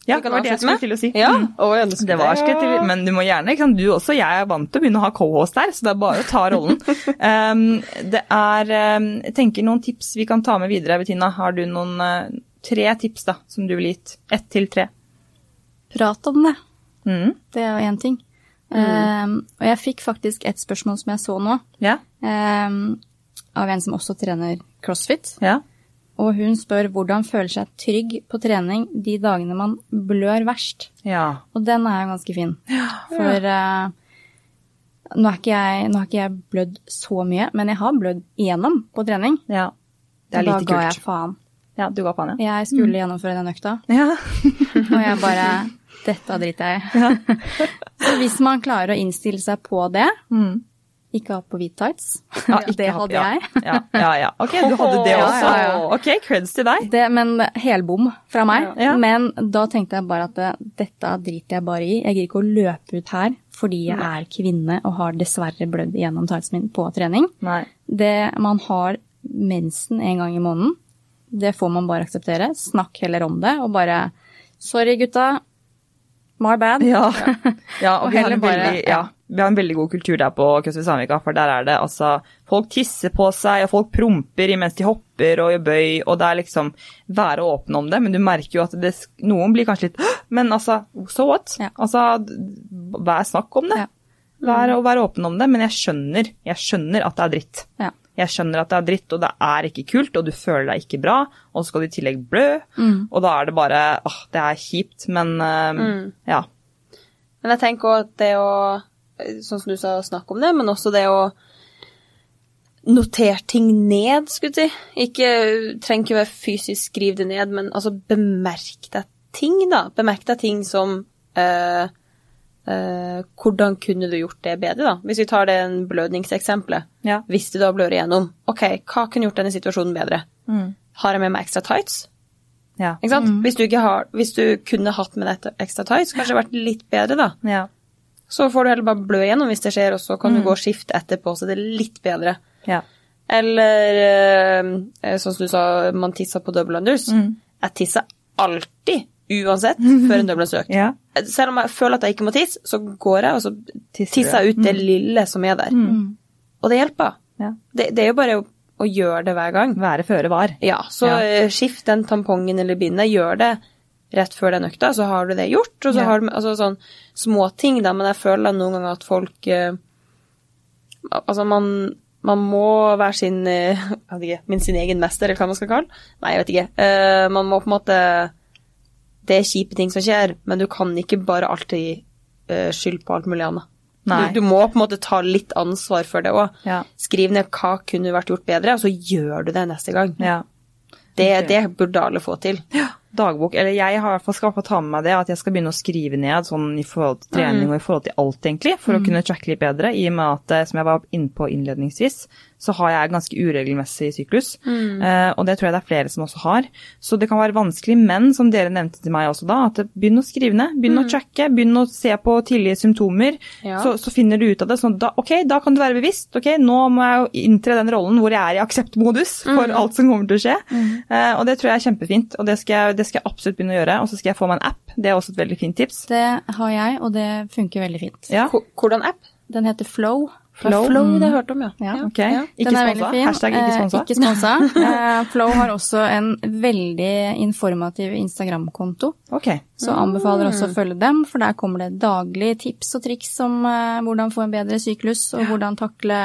Ja, det var det jeg skulle til å si. Ja. Mm. Det var Det var skrevet til, men du må gjerne, ikke sant, du også, jeg er vant til å begynne å ha co-host der, så det er bare å ta rollen. um, [laughs] det er, um, jeg tenker noen tips vi kan ta med videre, Bettina. Har du noen uh, tre tips da, som du ville gitt? Ett til tre. Prat om det. Mm. Det er jo én ting. Um, og jeg fikk faktisk et spørsmål som jeg så nå, Ja, um, av en som også trener crossfit. ja, Og hun spør hvordan føler seg trygg på trening de dagene man blør verst. ja. Og den er jo ganske fin. For uh, nå, ikke jeg, nå har ikke jeg blødd så mye, men jeg har blødd igjennom på trening. ja. Det er og da ga kult. jeg faen. Ja, du ga faen, ja. Jeg skulle gjennomføre den økta, ja. [laughs] og jeg bare Dette driter jeg i. [laughs] Så hvis man klarer å innstille seg på det, Mm. Ikke ha på hvit tights, [laughs] Ja, det hadde ja. jeg. [laughs] Ja, ja, ja. Ok, du hadde det også. Ok, creds til deg. Det, men helbom fra meg. Men da tenkte jeg bare at dette driter jeg bare i. Jeg gidder ikke å løpe ut her fordi jeg er kvinne og har dessverre blødd gjennom tightsen min på trening. Nei. Det Man har mensen en gang i måneden. Det får man bare akseptere. Snakk heller om det og bare Sorry, gutta. My bad. Ja, [laughs] ja og, Og vi, har bare- ja, vi har en veldig god kultur der på Køsvi Sandvika, for der er det altså Folk tisser på seg, og folk promper imens de hopper og gjør bøy, og det er liksom Være åpen om det, men du merker jo at det, noen blir kanskje litt Men altså, so what? Ja. Altså, vær snakk om det. Ja. Vær, og vær åpen om det, men jeg skjønner, jeg skjønner at det er dritt. Ja. Jeg skjønner at det er dritt, og det er ikke kult, og du føler deg ikke bra, og så skal du i tillegg blø, Mm. og da er det bare åh, det er kjipt, men eh, ja. Men jeg tenker også at det å Sånn som du sa, snakke om det, men også det å notere ting ned, skulle jeg si. Ikke trenger ikke være fysisk skriv det ned, men altså bemerk deg ting, da. Bemerk deg ting som øh, øh, Hvordan kunne du gjort det bedre, da? Hvis vi tar det en blødningseksempelet. Ja. Hvis du da blør igjennom, OK, hva kunne gjort denne situasjonen bedre? Mm. Har jeg med meg ekstra tights? Ja. Ikke sant? Hvis, du ikke har, hvis du kunne hatt med deg ekstra tights, kanskje det vært litt bedre, da. ja. Så får du heller bare blø igjennom hvis det skjer, og så kan du gå og skifte etterpå, så det er litt bedre. Ja. Eller eh, sånn som du sa, man tisser på double unders. Jeg tisser alltid, uansett, [laughs] før en double unders-økt. Ja. Selv om jeg føler at jeg ikke må tisse, så går jeg, og så Tisser tisser jeg ut det lille som er der. Og det hjelper. Ja. Det, det er jo bare å, å gjøre det hver gang. Være føre var. Ja, så Ja. eh, skift den tampongen eller bindet, gjør det rett før den økta, så har du det gjort. Og så Ja. har du altså sånn småting, da, men jeg føler noen ganger at folk eh, Altså, man, man må være sin eh, [laughs] jeg vet ikke, min sin egen mester, eller hva man skal kalle Nei, jeg vet ikke. Eh, man må på en måte Det er kjipe ting som skjer, men du kan ikke bare alltid uh, skylde på alt mulig annet. Du, du må på en måte ta litt ansvar for det òg. Ja. Skriv ned hva kunne vært gjort bedre, og så gjør du det neste gang. Ja. Det, det burde alle få til. Dagbok. Eller jeg har i hvert fall skal ta med meg det, at jeg skal begynne å skrive ned sånn i forhold til trening og i forhold til alt, egentlig, for å kunne tracke litt bedre. I og med at, eh, som jeg var inne på innledningsvis, så har jeg ganske uregelmessig syklus. Eh, og det tror jeg det er flere som også har. Så det kan være vanskelig, men som dere nevnte til meg også da, at begynn å skrive ned. Begynn å tracke, begynn å se på tidlige symptomer. Ja. Så, så finner du ut av det. Sånn, da, ok, da kan du være bevisst. Ok, nå må jeg jo inntre den rollen hvor jeg er i akseptmodus for alt som kommer til å skje. Uh, og det tror jeg er kjempefint, og det skal, jeg, det skal jeg absolutt begynne å gjøre. Og så skal jeg få meg en app. Det er også et veldig fint tips. Det har jeg, og det funker veldig fint. Ja, Hvordan app? Den heter Flow. Flow. Flow, det har jeg hørt om, ja. Ja. Okay. Ja. Ikke sponsa. Hashtag ikke Eh, ikke sponsa. [laughs] Eh, Flow har også en veldig informativ Instagram-konto. Okay. Så anbefaler også å følge dem, for der kommer det daglig tips og triks om eh, hvordan få en bedre syklus, og hvordan takle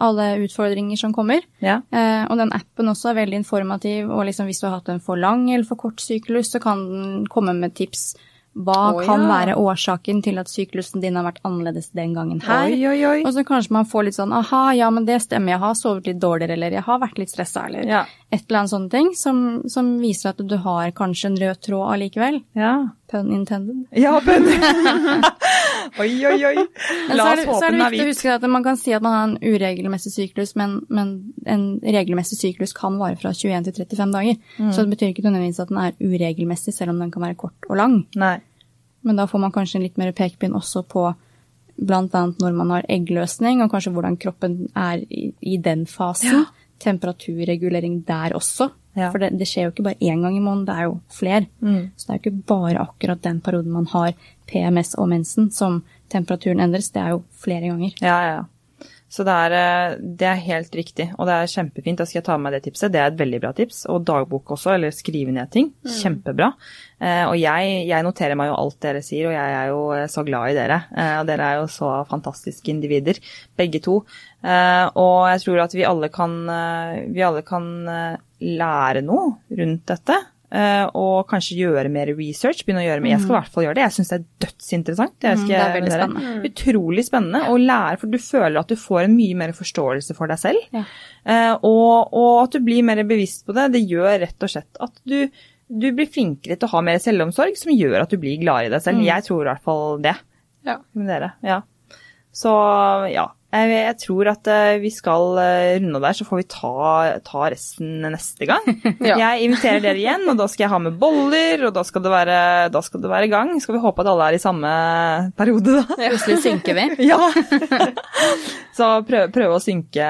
alle utfordringer som kommer. Ja. Eh, og den appen også er veldig informativ, og liksom hvis du har hatt en for lang eller for kort syklus, så kan den komme med tips. Hva oh, kan ja. være årsaken til at syklusen din har vært annerledes den gangen her? Oi, oi, oi. Og så kanskje man får litt sånn aha, ja, men det stemmer, jeg har sovet litt dårligere, eller jeg har vært litt stressa, eller Ja. et eller annet sånne ting, som, som viser at du har kanskje en rød tråd allikevel. Ja. Pun intended. Ja, men [laughs] [laughs] Oi, oi, oi. La den er oss så håpe er det viktig å huske at man kan si at man har en uregelmessig syklus, men, men en regelmessig syklus kan vare fra 21 til 35 dager. Mm. Så det betyr ikke nødvendigvis at den er uregelmessig, selv om den kan være kort og lang. Nei. Men da får man kanskje en litt mer pekepinn også på annet når man har eggløsning, og kanskje hvordan kroppen er i, i den fasen. Temperaturregulering der også. Ja. For det, det skjer jo ikke bare én gang i måneden, det er jo flere. Mm. Så det er jo ikke bare akkurat den perioden man har PMS og mensen som temperaturen endres, det er jo flere ganger. Ja, ja, ja. Så det er, eh, det er helt riktig, og det er kjempefint. Da skal jeg ta med meg det tipset. Det er et veldig bra tips. Og dagbok også, eller skrive ned ting. Kjempebra. Eh, og jeg, jeg noterer meg jo alt dere sier, og jeg er jo eh, så glad i dere. Eh, og dere er jo så fantastiske individer, begge to. Eh, og jeg tror at vi alle kan, vi alle kan lære noe rundt dette. Eh, og kanskje gjøre mer research. begynne å gjøre mer. Jeg skal i hvert fall gjøre det. Jeg syns det er dødsinteressant. Det, Mm, det er veldig spennende. Utrolig spennende å lære, for du føler at du får en mye mer forståelse for deg selv. Ja. Eh, og, og at du blir mer bevisst på det. Det gjør rett og slett at du, du blir flinkere til å ha mer selvomsorg, som gjør at du blir gladere i deg selv. Jeg tror i hvert fall det. Ja. Med dere, ja. Så ja, jeg, jeg tror at eh, vi skal eh, runde der, så får vi ta, ta resten neste gang. [laughs] Ja. Jeg inviterer dere igjen, og da skal jeg ha med boller, og da skal det være, da skal det være gang. Skal vi håpe at alle er i samme periode, da? Plutselig synker vi. [laughs] Ja. [laughs] så prøve, prøv å synke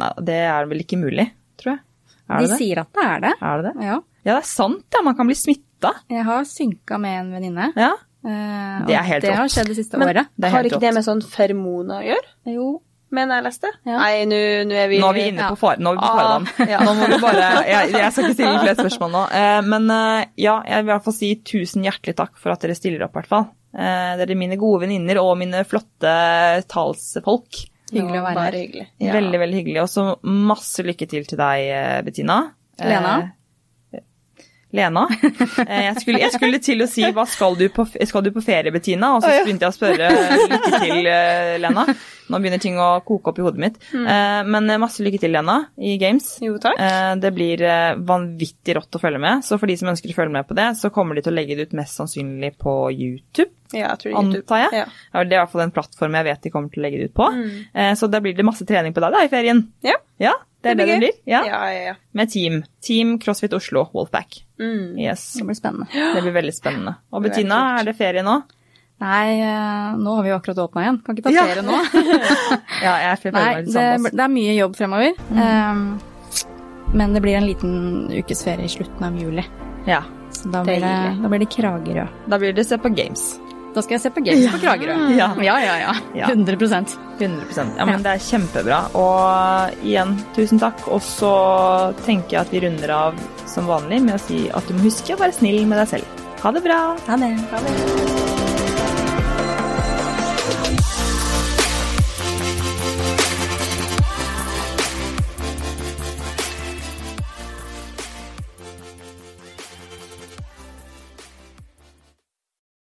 Nei, det er vel ikke mulig, tror jeg. De det? sier at det er det. Er det det? Ja. Ja, det er sant, ja. Man kan bli smitta. Jeg har synka med en venninne. Ja. Eh, Det er helt det har skjedd det siste Men året. Det har ikke ikke det med sånn fermona å gjøre? Jo. Men jeg leste? Ja. Nei, nå nå er vi Nå er vi inne Ja. på far, nå er vi på Ah, [laughs] ja. Nå må vi bare jeg, jeg skal ikke stille flere spørsmål nå. Eh, men eh, ja, jeg vil i hvert fall si tusen hjertelig takk for at dere stiller opp, i hvert fall. Eh, dere er mine gode venninner og mine flotte talsfolk. Hyggelig å være her. Veldig, veldig hyggelig. Og så masse lykke til til deg, Bettina. Lena? Eh, Lena. Eh, Jeg skulle, jeg skulle til å si hva skal du på, skal du på ferie, Bettina? Og så begynte jeg å spørre lykke til, eh, Lena. Nå begynner ting å koke opp i hodet mitt. Eh, Men eh, masse lykke til, Lena, i Games. Jo, takk. Eh, Det blir eh, vanvittig rått å følge med. Så for de som ønsker å følge med på det, så kommer de til å legge det ut mest sannsynlig på YouTube. Ja, jeg tror det er YouTube. Antar jeg. Ja. Det er i hvert fall en plattform jeg vet de kommer til å legge det ut på. Eh, Så da blir det masse trening på deg da i ferien. Ja. Ja, det er det det gøy. blir. Ja. Ja, ja, ja. Med team. Team CrossFit Oslo, Wolfpack. Mm. Yes. Det blir spennende. Det blir veldig spennende. Og Det er Bettina, er det ferie nå? Nei, eh, nå har vi jo akkurat åpna igjen. Kan ikke ta Ja. ferie nå. [laughs] Ja, jeg føler Nei, meg det, det er mye jobb fremover. Um, men det blir en liten ukes ferie i slutten av juli. Ja. Så da Det er blir det, hyggelig. da blir det Kragerø. Da blir det se på Games. Da skal jeg se på Games på Kragerø. Ja. ja, ja. ja. Ja. 100 100 Ja, men det er kjempebra. Og igjen, tusen takk. Og så tenker jeg at vi runder av som vanlig med å si at du må huske å være snill med deg selv. Ha det bra. Ha det. Ha det.